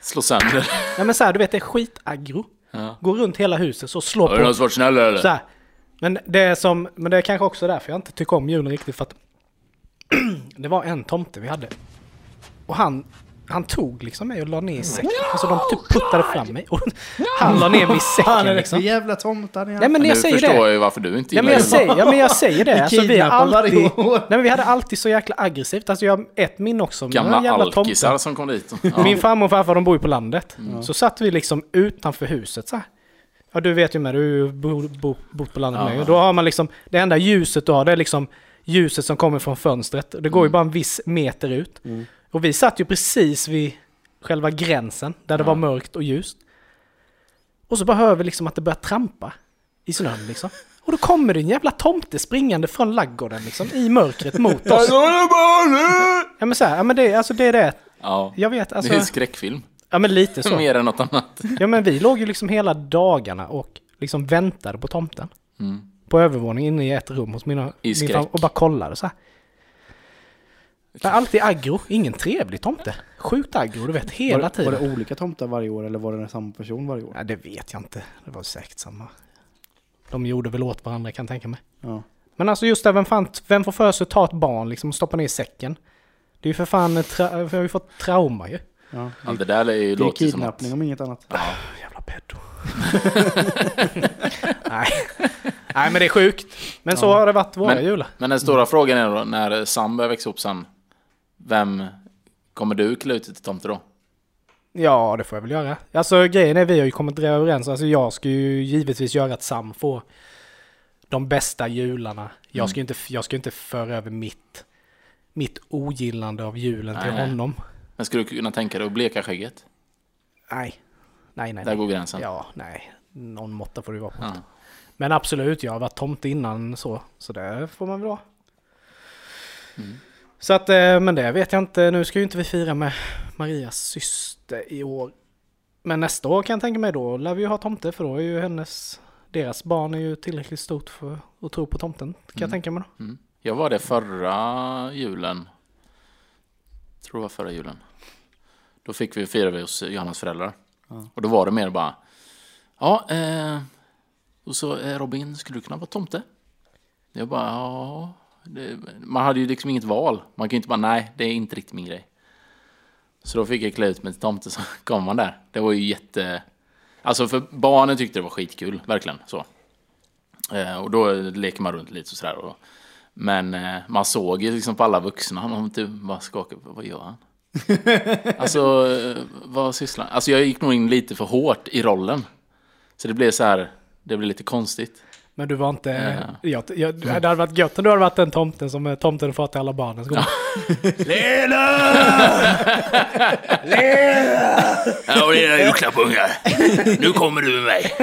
Slå sönder. Nej men så här, du vet det är skitaggro. Ja. Går runt hela huset så slår Har du någon på svart snäll eller? så här. Men det är som, men det är kanske också därför jag inte tycker om julen riktigt för att det var en tomte vi hade. Och han, han tog liksom mig och la ner i säcken. Alltså de typ puttade fram mig. Och han la ner mig i är säcken det liksom. för jävla tomtar? Nej men nu jag säger förstår det. jag ju varför du inte Ja men, gillar jag julen. säger, ja men jag säger det. Alltså, vi, alltid, nej, men vi hade alltid så jäkla aggressivt. Alltså jag har ett minne också. med Gamla alkisar som kom dit. Ja. Min farmor och farfar de bor ju på landet. Så satt vi liksom utanför huset så här. Ja du vet ju med, du har ju bo- bo- bott på landet Ja. med. Och då har man liksom, det enda ljuset du har det är liksom ljuset som kommer från fönstret. Det går ju Mm. bara en viss meter ut. Och vi satt ju precis vid själva gränsen där det Ja. var mörkt och ljust. Och så bara hör vi liksom att det börjar trampa i snön liksom. Och då kommer det en jävla tomte springande från laggården liksom i mörkret mot oss. Ja men så här, ja men det, alltså det är det. Ja, Jag vet, det är alltså. en skräckfilm. Ja men lite så. Mer än något annat. Ja men vi låg ju liksom hela dagarna och liksom väntade på tomten. Mm. På övervåningen inne i ett rum hos mina, I min och bara kollade så här. Men alltid aggro, ingen trevlig tomte. Sjukt aggro, du vet, hela var, tiden. Var det olika tomtar varje år eller var det samma person varje år? Nej det vet jag inte, det var säkert samma. De gjorde väl åt varandra kan jag tänka mig. Ja. Men alltså just det, vem, fan, vem får för sig att ta ett barn liksom och stoppa ner i säcken? Det är ju för fan, tra- vi har ju fått trauma ju. Ja. Ja, det där är ju Det är som att... kidnappning om inget annat. Jävla pedo. Nej. Nej men det är sjukt. Men så Ja. har det varit våra Men- jular. Men den stora frågan är då, när Sam börjar växa upp sen, vem kommer du klä ut till tomte då? Ja, det får jag väl göra. Alltså grejen är vi har ju kommit överens. Alltså jag ska ju givetvis göra att Sam får de bästa jularna. Jag ska ju inte, jag ska ju inte föra över mitt, mitt ogillande av julen till Nej, nej. honom. Men skulle du kunna tänka dig att bleka skägget? Nej. Nej, nej. Där nej. går gränsen. Ja, nej. Någon måtta får det vara på. Ja. Men absolut, jag har varit tomte innan så. Så det får man väl vara. Mm. Så att, eh, men det vet jag inte. Nu ska ju inte vi fira med Marias syster i år. Men nästa år kan jag tänka mig då lär vi ju ha tomte för då är ju hennes, deras barn är ju tillräckligt stort för att tro på tomten. Kan jag Mm. tänka mig då. Mm. Jag var det förra julen. Tror det var förra julen. Då fick vi fira vi hos Johannas föräldrar. Ja. Och då var det mer bara. Ja, eh, och så eh, Robin, skulle du kunna vara tomte? Jag bara, ja. Det, man hade ju liksom inget val. Man kan ju inte bara, nej, det är inte riktigt min grej. Så då fick jag klä ut mig till tomte, så kom man där. Det var ju jätte... Alltså för barnen tyckte det var skitkul, verkligen så. Eh, och då leker man runt lite och sådär. Och, men eh, man såg ju liksom på alla vuxna, de typ bara skakade, vad gör han? alltså, eh, vad sysslar han? Alltså jag gick nog in lite för hårt i rollen. Så det blev så här, det blev lite konstigt. Men du var inte... Ja. Jag, jag, det hade varit gött om du hade varit den tomten som är tomten far till alla barnen. Så kommer- Ja, det är julklappungar. Nu kommer du med mig.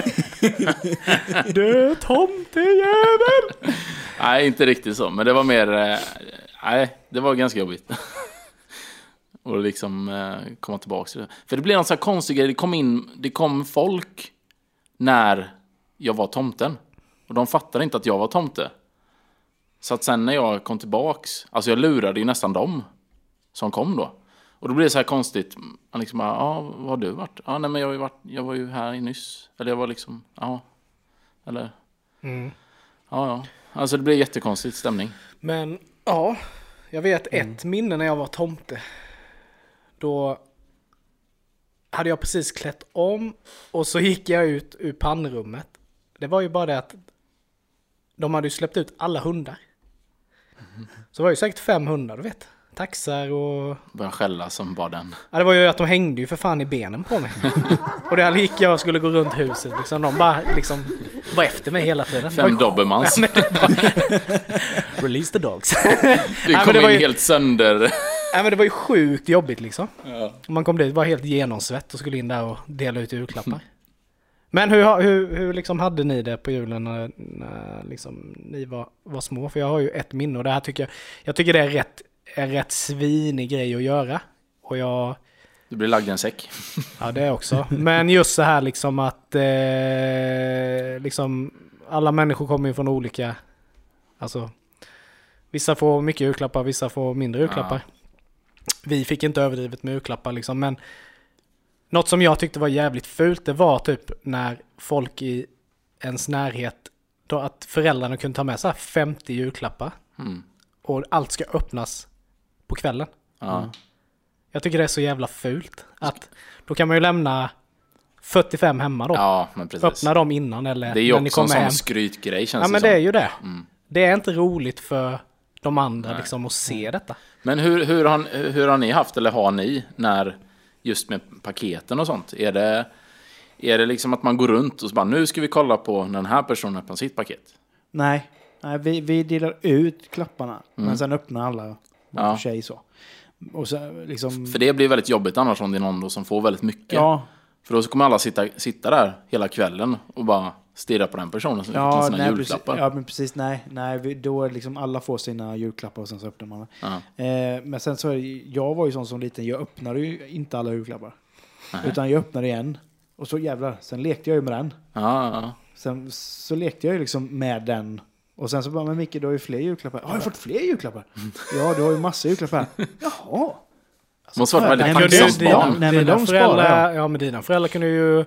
Du tomtejävel! Nej, inte riktigt så, men det var mer, eh, nej, det var ganska jobbigt. Och liksom eh, komma tillbaka till det. För det blev en sån här konstig grej, det kom in, det kom folk när jag var tomten. Och de fattade inte att jag var tomte. Så att sen när jag kom tillbaks, alltså jag lurade ju nästan dem som kom då. Och då blev det så här konstigt, man liksom bara, ja, vad har du varit? Ja, nej men jag, har varit, jag var ju här nyss. Eller jag var liksom, ja, eller, Mm. ja, ja. Alltså det blev jättekonstigt stämning. Men ja, jag vet ett minne när jag var tomte. Då hade jag precis klätt om och så gick jag ut ur pannrummet. Det var ju bara det att de hade ju släppt ut alla hundar. Så det var ju säkert fem hundar, du vet. Taxar och... Började skälla som bara den. Ja, det var ju att de hängde ju för fan i benen på mig. Och där gick jag och skulle gå runt huset liksom. De bara liksom var efter mig hela tiden. Fem dobermans. Ja, Release the dogs. Du kom det in var ju- helt sönder. Nej men det var ju sjukt jobbigt liksom. Ja. Man kom dit, var helt genomsvett och skulle in där och dela ut julklappar. Men hur, hur, hur liksom hade ni det på julen när, när liksom ni var, var små? För jag har ju ett minne och det här tycker jag, jag tycker det är rätt, en rätt svinig grej att göra. Och jag, Du blir lagd i en säck. ja det också. Men just så här liksom att eh, liksom alla människor kommer ju från olika, alltså vissa får mycket julklappar, vissa får mindre julklappar. Vi fick inte överdrivet med julklappar liksom, men något som jag tyckte var jävligt fult, det var typ när folk i ens närhet då att föräldrarna kunde ta med sig 50 julklappar. Mm. Och allt ska öppnas på kvällen. Ja. Jag tycker det är så jävla fult. Att då kan man ju lämna 45 hemma då. ja, men precis. Öppna dem innan eller det är ju när ni också en kommer sån hem. skrytgrej känns Ja men det det är som. ju det. Mm. Det är inte roligt för de andra Nej. liksom att se detta. Men hur, hur, har, hur har ni haft, eller har ni, när just med paketen och sånt? Är det, är det liksom att man går runt och så bara, nu ska vi kolla på när den här personen öppnar sitt paket? Nej, Nej vi, vi delar ut klapparna. Men sen öppnar alla Ja. för sig så. Och så liksom... För det blir väldigt jobbigt annars om det är någon som får väldigt mycket. Ja, För då kommer alla sitta, sitta där hela kvällen och bara stirra på den personen som ja, öppnar sina nej, precis, julklappar. ja, men precis. Nej, nej då liksom alla får sina julklappar och sen så öppnar man. Eh, men sen så jag var ju sån som liten, jag öppnade ju inte alla julklappar. Utan jag öppnade en. Och så jävlar, sen lekte jag ju med den. Ja, ja. Sen så lekte jag ju liksom med den. Och sen så bara, men Micke du har ju fler julklappar. Har jag fått fler julklappar? Ja, du har ju massa julklappar. Jaha. Måste varit väldigt tacksamt barn. Nej, men de föräldrar, ja men dina föräldrar kunde ju,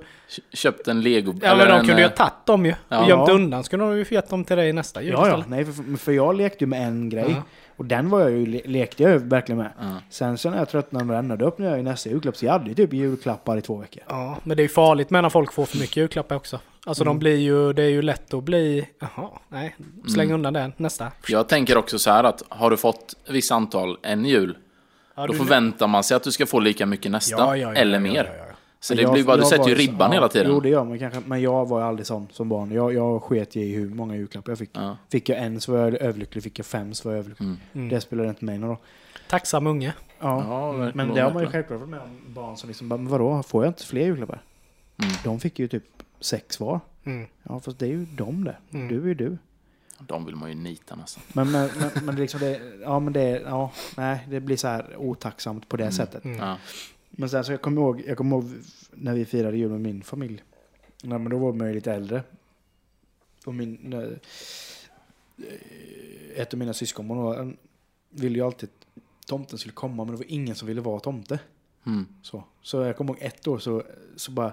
Köpt en lego... ja men de en, kunde ju eh, ha tagit dem ju. Ja. Och gömt undan så kunde de ju gett dem till dig nästa jul Ja, ja. Nej, för, för jag lekte ju med en grej. Och den var jag ju, le- lekte jag verkligen med. Ja. Sen så när jag tröttnade med den, då öppnade jag ju nästa julklapp. Så jag hade ju typ julklappar i två veckor. Ja, men det är ju farligt med när folk får för mycket julklappar också. Alltså Mm. de blir ju, det är ju lätt att bli, jaha, nej, släng Mm. undan den, nästa. Jag tänker också så här att har du fått ett visst antal en jul, Ja, då du- förväntar man sig att du ska få lika mycket nästa, Ja, ja, ja, eller ja, mer. Så det jag- blir bara, du sätter ju ribban ja, hela tiden. Jo, det gör man kanske. Men jag var aldrig sån som barn. Jag, jag sket i hur många julklappar jag fick. Ja. Fick jag en så var jag överlycklig. Fick jag fem så var jag överlycklig. Mm. Mm. Det spelade inte mig någon roll. Tacksam unge. Ja. Ja. Men det har man ju självklart varit med om. Barn som liksom bara, men vadå, får jag inte fler julklappar? Mm. De fick ju typ sex var. Mm. Ja, fast det är ju de det. Mm. Du är ju du. De vill man ju nita nästan. Men, men, men, men det liksom det, ja men det, ja, nej, det blir så här otacksamt på det sättet. Mm. Ja. Men sen så jag kommer ihåg, jag kommer ihåg när vi firade jul med min familj. Nej, men då var man ju lite äldre. Och min, när, eh, ett av mina han ville ju alltid att tomten skulle komma, men det var ingen som ville vara tomte. Mm. Så, så jag kommer ihåg ett år så, så bara,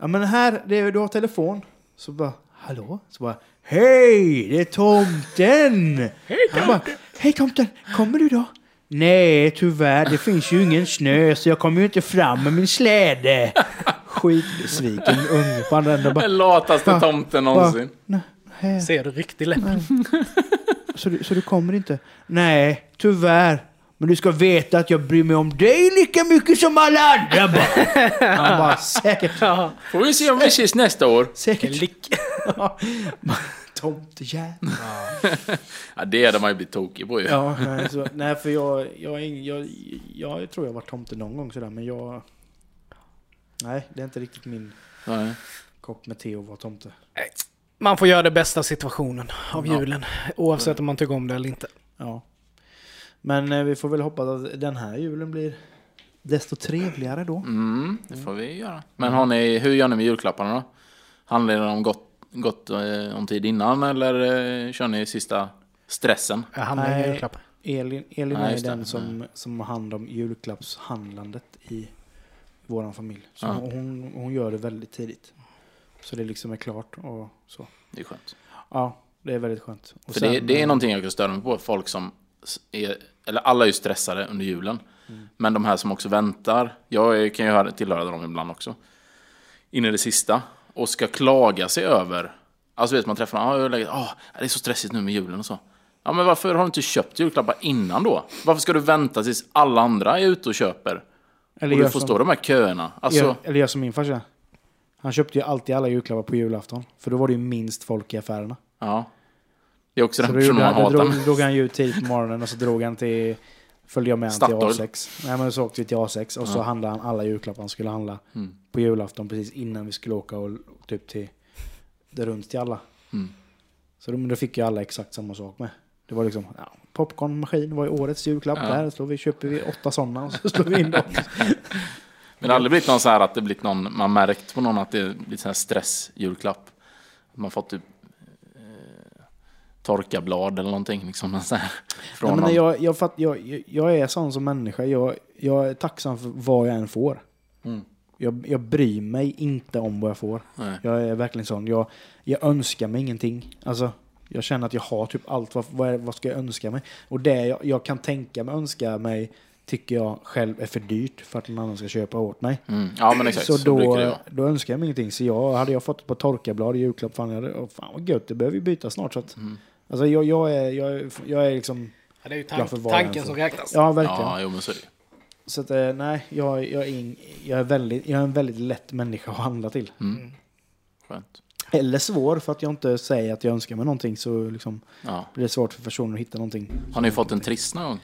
ja men här, det, är- du har telefon. Så bara, hallå? Så bara, hej, det är tomten! Hej tomten! Bara, hej tomten, kommer du då? Nej, tyvärr, det finns ju ingen snö så jag kommer ju inte fram med min släde. Skitbesviken unge på andra änden. Den lataste Va? tomten någonsin. nej, nej. Ser du riktigt lätt? Så, du, så du kommer inte? Nej, tyvärr. Men du ska veta att jag bryr mig om dig lika mycket som alla andra bara. Han bara, säkert. Får vi se om vi ses nästa år. Säkert. Lick. Tomtejävel. Ja, det hade man ju blivit tokig på ju. Ja, nej, så, nej för jag, jag, jag, jag, jag tror jag har varit tomte någon gång sådär, men jag... Nej, det är inte riktigt min Nej. kopp med te att vara tomte. Man får göra det bästa av situationen av julen. Oavsett om man tycker om det eller inte. Ja. Men eh, vi får väl hoppas att den här julen blir desto trevligare då. Mm, det får vi göra. Men har ni, hur gör ni med julklapparna då? Handlar det om gott, gott eh, om tid innan eller eh, kör ni sista stressen? Jag handlar Nej. julklappar. Elin, Elin Ja, är just det. den som, som har hand om julklappshandlandet i vår familj. Så Ja. hon, hon gör det väldigt tidigt. Så det liksom är klart och så. Det är skönt. Ja, det är väldigt skönt. Och För det, sen, det är eh, någonting jag kan störa mig på. Folk som s- är, eller alla är ju stressade under julen. Men de här som också väntar. Jag kan ju höra, tillhöra dem ibland också. In i det sista. Och ska klaga sig över. Alltså vet man träffar någon. Ah, jag läget, ah, det är så stressigt nu med julen och så. Ja men varför har du inte köpt julklappar innan då? Varför ska du vänta tills alla andra är ute och köper? Eller och du får som- stå de här köerna. Alltså, Gör, eller gör som min farsa. Han köpte ju alltid alla julklappar på julafton. För då var det ju minst folk i affärerna. ja. Det är också Så den personen man han, då hatar. drog, drog han ju ut tidigt på morgonen och så drog han till... Följde jag med han till Statoil. A6. Nej men så åkte vi till A6 och så handlade han alla julklappar han skulle handla. Mm. På julafton precis innan vi skulle åka och typ till... Det runt till alla. Mm. Så då, då fick ju alla exakt samma sak med. Det var liksom, ja, popcornmaskin var ju årets julklapp. Ja. Där slår vi, köper vi åtta sådana och så slår vi in dem. Men det har aldrig blivit någon så här att det blivit någon, man märkt på någon att det blivit så här. Att man fått typ torkablad eller någonting liksom. Så här, från Nej, men någon. jag, jag, fatt, jag, jag- är sån som människa. Jag, jag är tacksam för vad jag än får. Mm. Jag, jag bryr mig inte om vad jag får. Nej. Jag är verkligen sån. Jag, jag önskar mig ingenting. Alltså, jag känner att jag har typ allt. Vad, vad, vad ska jag önska mig? Och det jag, jag kan tänka mig önska mig tycker jag själv är för dyrt för att någon annan ska köpa åt mig. Mm. Ja, men exakt. Så, då, då önskar jag mig ingenting. Så jag, hade jag fått ett par torkarblad i julklapp, fan, jag hade, åh, fan vad gött, det behöver vi byta snart. Så att, Mm. Alltså jag, jag, är, jag, är, jag är liksom, Ja, det är ju tank, tanken så. som räknas. ja verkligen. Ja, jo men så är det. Så att, eh, nej, jag, jag, är ing, jag, är väldigt, jag är en väldigt lätt människa att handla till. Mm. Skönt. Eller svår, för att jag inte säger att jag önskar mig någonting så liksom, Ja. blir det svårt för personer att hitta någonting. Har ni fått en trist någon gång?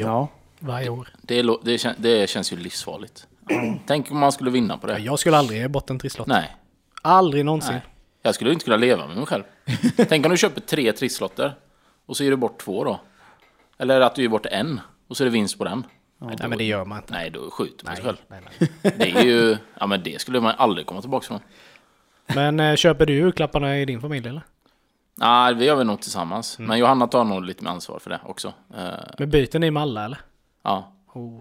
Ja. Varje år. Det, det, kän, det känns ju livsfarligt. Tänk om man skulle vinna på Ja, det. jag skulle aldrig ge bort en trisslott. Nej. Aldrig någonsin. Nej. Jag skulle inte kunna leva med mig själv. Tänk om du köper tre trisslotter och så ger du bort två då. Eller att du ger bort en och så är det vinst på den. Nej, Nej, men det gör man inte. Nej, då skjuter man sig själv. nej, nej. Det är ju, ja men det skulle man aldrig komma tillbaka från. Men eh, köper du julklapparna i din familj eller? Nej, vi gör väl nog tillsammans. Mm. Men Johanna tar nog lite mer ansvar för det också. Eh, Men byter ni med alla eller? ja. Oh.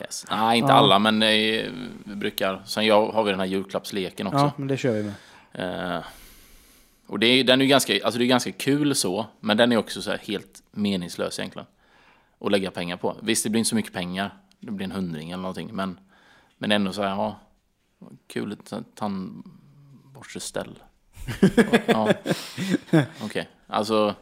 Yes. Nej, inte Ja. alla, men eh, vi brukar. Sen jag, har vi den här julklappsleken också. ja, men det kör vi med. Eh, och det är, den är ju ganska, alltså det är ganska kul så, men den är också så här helt meningslös egentligen. Att lägga pengar på. Visst, det blir inte så mycket pengar. Det blir en hundring eller någonting, men, men ändå så här, ja, kul tandborsteställ. ja, okej. Alltså,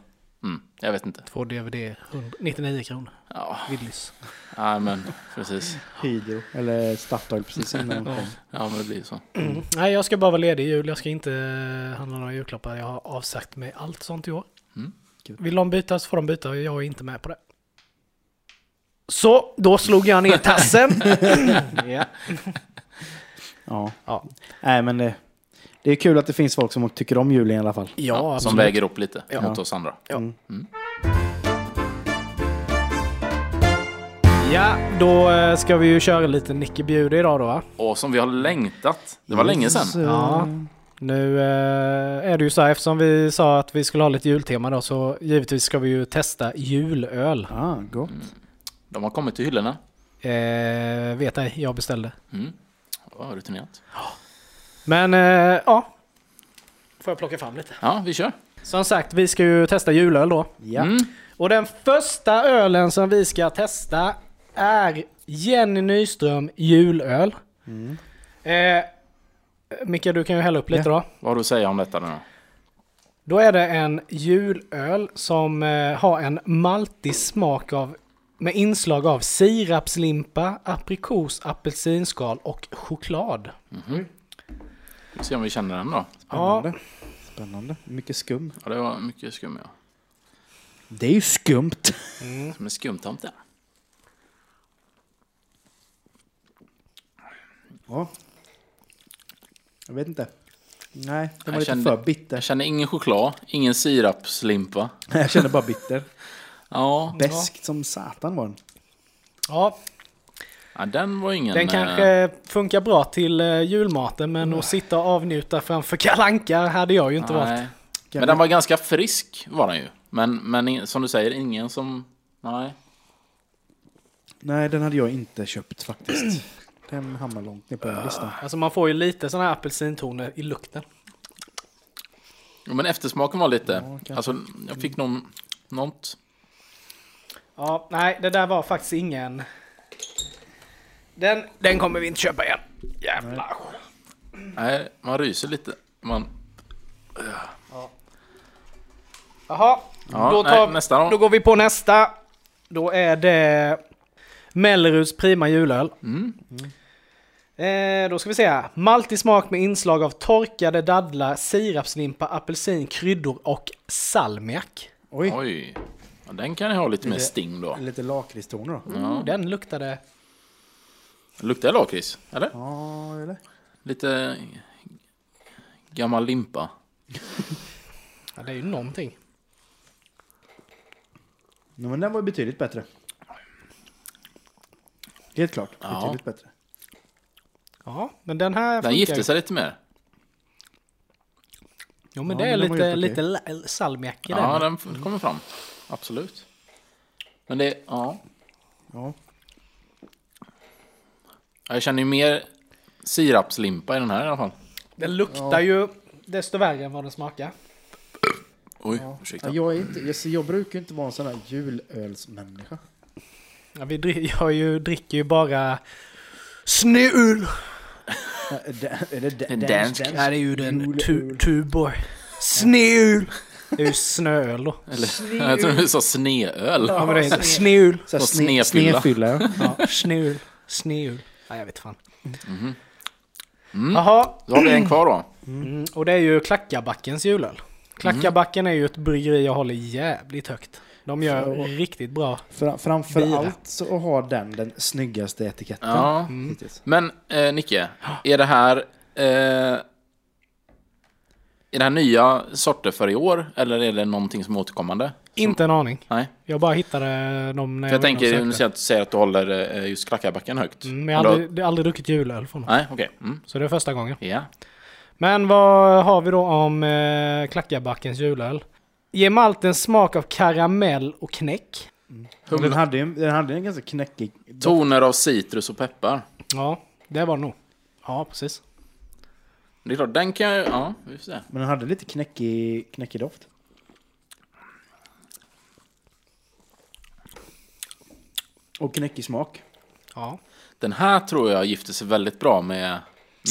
mm, jag vet inte. Två DVD, 100 99 kronor. Ja, Willys. nej, men precis. Hydro, eller Statoil precis innan de kom. Ja, men det blir så. Mm. Nej, jag ska bara vara ledig i jul. Jag ska inte eh, handla några julklappar. Jag har avsagt mig allt sånt i år. Mm. Vill de byta så får de byta. Jag är inte med på det. Så, då slog jag ner tassen. ja. Ja. Ja. Nej, men det, det är kul att det finns folk som tycker om julen i alla fall. ja, som absolut. väger upp lite Ja. mot oss andra. Ja. Mm. Ja, då eh, ska vi ju köra lite Nicke bjuder idag då va? Och som vi har längtat. Det var länge sedan. Ja. Nu eh, är det ju så här, eftersom vi sa att vi skulle ha lite jultema då, så givetvis ska vi ju testa julöl. Ah, gott. De har kommit till hyllorna. Eh, vet ej, jag beställde. Mm. Ja, rutinerat. Men eh, ja, får jag plocka fram lite. Ja, vi kör. Som sagt, vi ska ju testa julöl då. Ja. Mm. Och den första ölen som vi ska testa är Jenny Nyström julöl. Mm. Eh, Micke, du kan ju hälla upp lite då. Vad har du att säga om detta nu då? Då är det en julöl som eh, har en maltig smak av med inslag av sirapslimpa, aprikos, apelsinskal och choklad. Mhm. Vi får se om vi känner den då. Spännande. Spännande. Mycket skum. Ja, det var mycket skum ja. Det är ju skumt. Mm. Som en skumtomte. Ja. Jag vet inte. Nej, den var Jag lite kände- för bitter. Jag känner ingen choklad, ingen sirapslimpa. Jag känner bara bitter. Ja, Bäst som satan var den. Ja, ja den var ingen... den eh, kanske funkar bra till eh, julmaten men att sitta och avnjuta framför kalanka hade jag ju inte valt. nej. Men den var ganska frisk var den ju. Men, men som du säger, ingen som... Nej. Nej, den hade jag inte köpt faktiskt. Den hamnar långt ner på den listan. Alltså man får ju lite sådana här apelsintoner i lukten. Jo, Men eftersmaken var lite... kanske. alltså, jag fick någon... Något... Ja, nej, det där var faktiskt ingen... Den, den kommer vi inte köpa igen. Jävlar. Nej, man ryser lite. Man... Jaha, Ja, då, nej, tar, nästa då. då går vi på nästa. Då är det Melleruds Prima julöl. Mm. Eh, då ska vi se här. Maltig smak med inslag av torkade dadlar, sirapslimpa, apelsin, kryddor och salmiak. Oj, Oj. Ja, den kan ju ha lite mer Lite- sting då. lite lakritstoner då. Oh, den luktade... Luktar lakrits? Eller? Ja, eller? Lite gammal limpa. Ja, det är ju någonting. Ja, men den var betydligt bättre. Helt klart, Ja. betydligt bättre. Ja, men den här Den funkar gifte ju. sig lite mer. Jo, men Ja, det är men den lite, lite salmiak i den. Ja, den kommer fram. Absolut. Men det, ja. Ja. Jag känner ju mer sirapslimpa i den här i alla fall. Den luktar ju desto värre än vad den smakar. Oj, Ja, ursäkta. jag, är inte, jag, jag brukar inte vara en sån här julölsmänniska. Ja, vi jag ju, dricker ju bara snööl. Ja, Är det, är det En dans- dansk. dans- Ja, det är ju den tu, Tuborg. Snööl. Det är ju snööl då. Eller, jag tror du sa sneöl. Ja, men det är snööl. Här Och sne, snefylla. snefylla. ja. Ja, snööl. Snööl. Ja, jag vet fan. Mhm. Mm. Jaha, Då har vi en kvar då. mm, och det är ju Klackabackens julöl. Klackabacken är ju ett bryggeri jag håller jävligt högt. De gör Så- riktigt bra. För, framför Bira. allt så har den den snyggaste etiketten. Ja. Mm. Men eh, Nicke, är det här... Eh, är det här nya sorter för i år? Eller är det någonting som är återkommande? Inte en aning. Nej. Jag bara hittade dem när För jag och tänker, nu ser jag att du säger att du håller eh, just Klackarbacken högt. Mm, men jag har aldrig, jag har aldrig druckit julöl från dem. Nej, okej. Mm. Så det är första gången. Ja. Men vad har vi då om eh, Klackabackens julöl? Ge malten smak av karamell och knäck. Och Den hade, ju, den hade en ganska knäckig. Toner av citrus och peppar. Ja, det var det nog. Ja, precis. Det är klart, den kan jag... Ja, vi får se. Men den hade lite knäckig, knäckig doft. Och knäckig smak. Ja. Den här tror jag gifter sig väldigt bra med,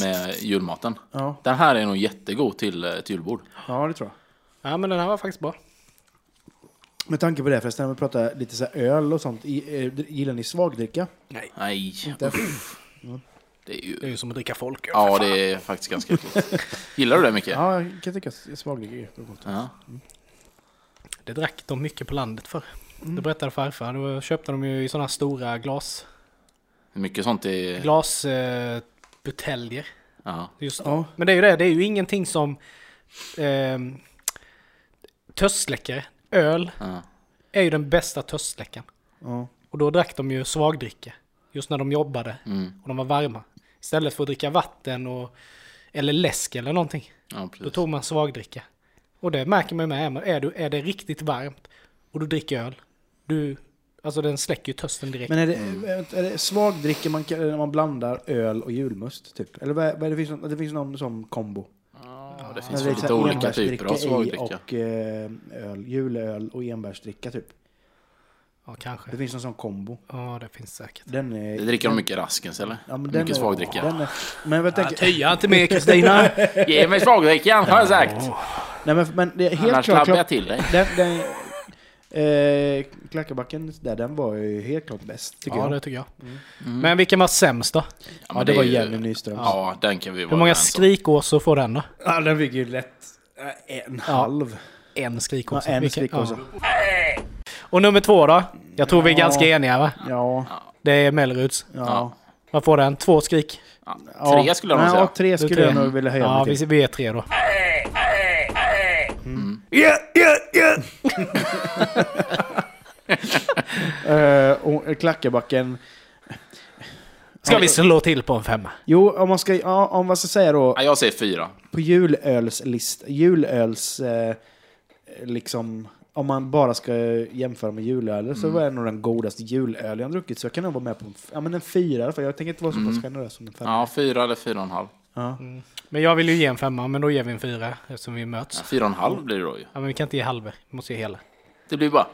med julmaten. Ja, Den här är nog jättegod till ett julbord. ja det tror jag. ja, men den här var faktiskt bra. Med tanke på det förresten, när vi pratar lite så här öl och sånt. I, eh, gillar ni svagdricka? Nej. Nej, Inte? det är Det är ju... ju som att dricka folköl. Ja, det är faktiskt ganska äckligt. Gillar du det mycket? Ja, jag kan tycka att svagdricka är gott. Ja. Det drack de mycket på landet för. Mm. Det berättade farfar. Då köpte de ju i sådana stora glas... Mycket sånt i... Glas... Eh. Just Ja. Men det är ju det, det är ju ingenting som... Eh, törstsläckare. Öl ja. är ju den bästa törstsläckaren. Ja. Och då drack de ju svagdricka. Just när de jobbade Mm. och de var varma. Istället för att dricka vatten och... Eller läsk eller någonting. ja, Då tog man svagdricka. Och det märker man ju med. Är, du, är det riktigt varmt och du dricker öl. Du... Alltså den släcker ju törsten direkt. Men är det, är det svagdricka man, kan- när man blandar öl och julmust? Typ? Eller vad, är- vad är det, finns, någon- det finns någon sån kombo? Ja, det finns så lite här olika typer av enbärsdricka i svagdricka. Och eh, öl, julöl och enbärsdricka typ. Ja, kanske. Det finns en sån kombo. Ja, det finns säkert. Den är... Det dricker de mycket raskens eller? Ja, men den mycket är- svagdricka. Den är, men jag Ja, tänker, Töja inte mer Kristina! Ge mig svagdrickan, har jag sagt! nej, men, men det är helt Annars klart... klabbar jag till dig. den, den, eh, Klackarbacken där, den var ju helt klart bäst tycker ja, jag. det tycker jag. Mm. Men vilken var sämst då? Ja, Ja, det var är ju- Jenny Nyström. Ja, den kan vi vara Hur många skrikåsor får den då? Ja, den fick ju lätt eh, en halv. En Ja, skrikåsa. en Vilken- skrikåsa. ja. Och nummer två då? Jag tror vi är Ja. ganska eniga va? Ja, Det är Melleruds. ja. Ja. Vad får den? Två skrik? Ja, Ja. tre skulle jag nog Ja, säga. tre Du skulle tre. jag nog vilja höja Ja, vi, vi är tre då. Yeah, yeah, yeah! uh, och Klackarbacken... Ska vi slå till på en femma? Jo, om man ska, ja, om man ska säga då, Ja, jag säger fyra. på julölslist, julöls, eh, liksom, om man bara ska jämföra med julöl så var det nog den godaste julöl jag druckit. Så jag kan nog vara med på en, ja, men en fyra i alla fall. Jag tänker inte vara så pass generös som en femma. Ja, fyra eller fyra och en halv. Ja. Men jag vill ju ge en femma, men då ger vi en fyra eftersom vi möts. Ja, fyra och en halv blir det då ju. Ja, men vi kan inte ge halver. Vi måste ge hela. Det blir bara...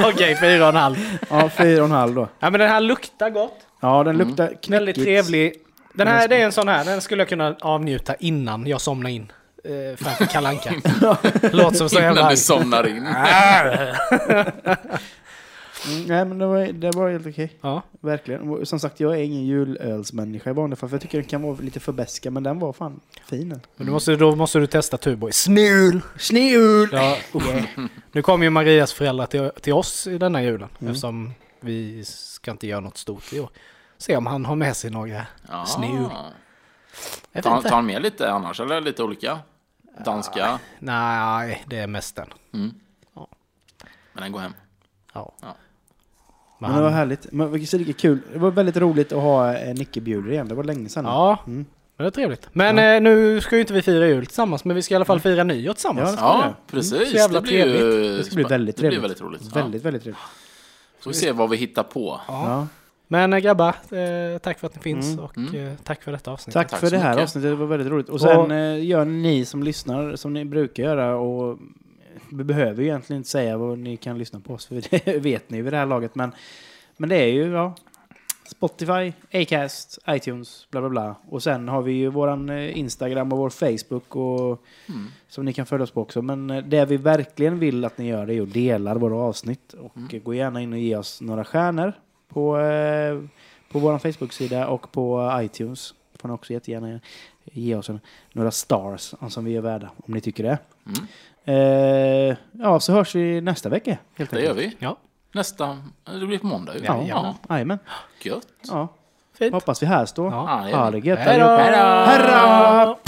Okej, fyra och en halv. ja, fyra och en halv då. Ja, men den här luktar gott. Ja, den luktar knäckigt. Väldigt trevlig. Den här, det är en sån här, den skulle jag kunna avnjuta innan jag somnar in. Eh, framför Kalle Anka. Låter som så jävla... Innan du somnar in. Mm, nej, men det var, det var helt okej. Ja. Verkligen. Som sagt, jag är ingen julölsmänniska i vanliga fall. För jag tycker den kan vara lite för beska men den var fan fin. Men du måste, då måste du testa Tuborg. Snul! Snöul! Ja, Nu kommer ju Marias föräldrar till, till oss i denna julen. Mm. Eftersom vi ska inte göra något stort i år. Se om han har med sig några. Ja. Snur. Jag Tar vet han- med lite annars, eller lite olika? Danska? Nej, det är mest den. Mm. Ja. Men den går hem. Ja. Ja. Men Men det var härligt. Men vilket är lika kul. Det var väldigt roligt att ha eh, Nicke bjuder igen. Det var länge sedan. ja, Mm. det är trevligt. Men eh, nu ska ju inte vi fira jul tillsammans, men vi ska i alla fall fira nyår tillsammans. Ja, det Ja, det. precis. Så jävla det blir ju... trevligt. Det ska bli väldigt Det blir trevligt. väldigt roligt. Väldigt, väldigt trevligt. Så vi ser vad vi hittar på. Ja. Ja. Men eh, grabbar, eh, tack för att ni finns Mm. och Mm. tack för detta avsnitt. Tack, Tack för det här mycket. avsnittet, det var väldigt roligt. Och sen Och- eh, gör ni som lyssnar som ni brukar göra och vi behöver ju egentligen inte säga vad ni kan lyssna på oss, för det vet ni vid det här laget. Men, men det är ju ja, Spotify, Acast, iTunes, bla bla bla. Och sen har vi ju våran eh, Instagram och vår Facebook och Mm. som ni kan följa oss på också. Men eh, det vi verkligen vill att ni gör det är att dela våra avsnitt. Och Mm. gå gärna in och ge oss några stjärnor på, eh, på vår Facebook-sida och på iTunes. Får ni också jättegärna ge oss en, några stars som vi är värda, om ni tycker det. Mm. Eh, ja, så hörs vi nästa vecka. Helt Det gör vi. Ja. Nästa, det blir på måndag ju. Ja, Ja. jajamän. Gött. Ja. Fint. Hoppas vi hörs då. Ja. Ha det gött. Hej då!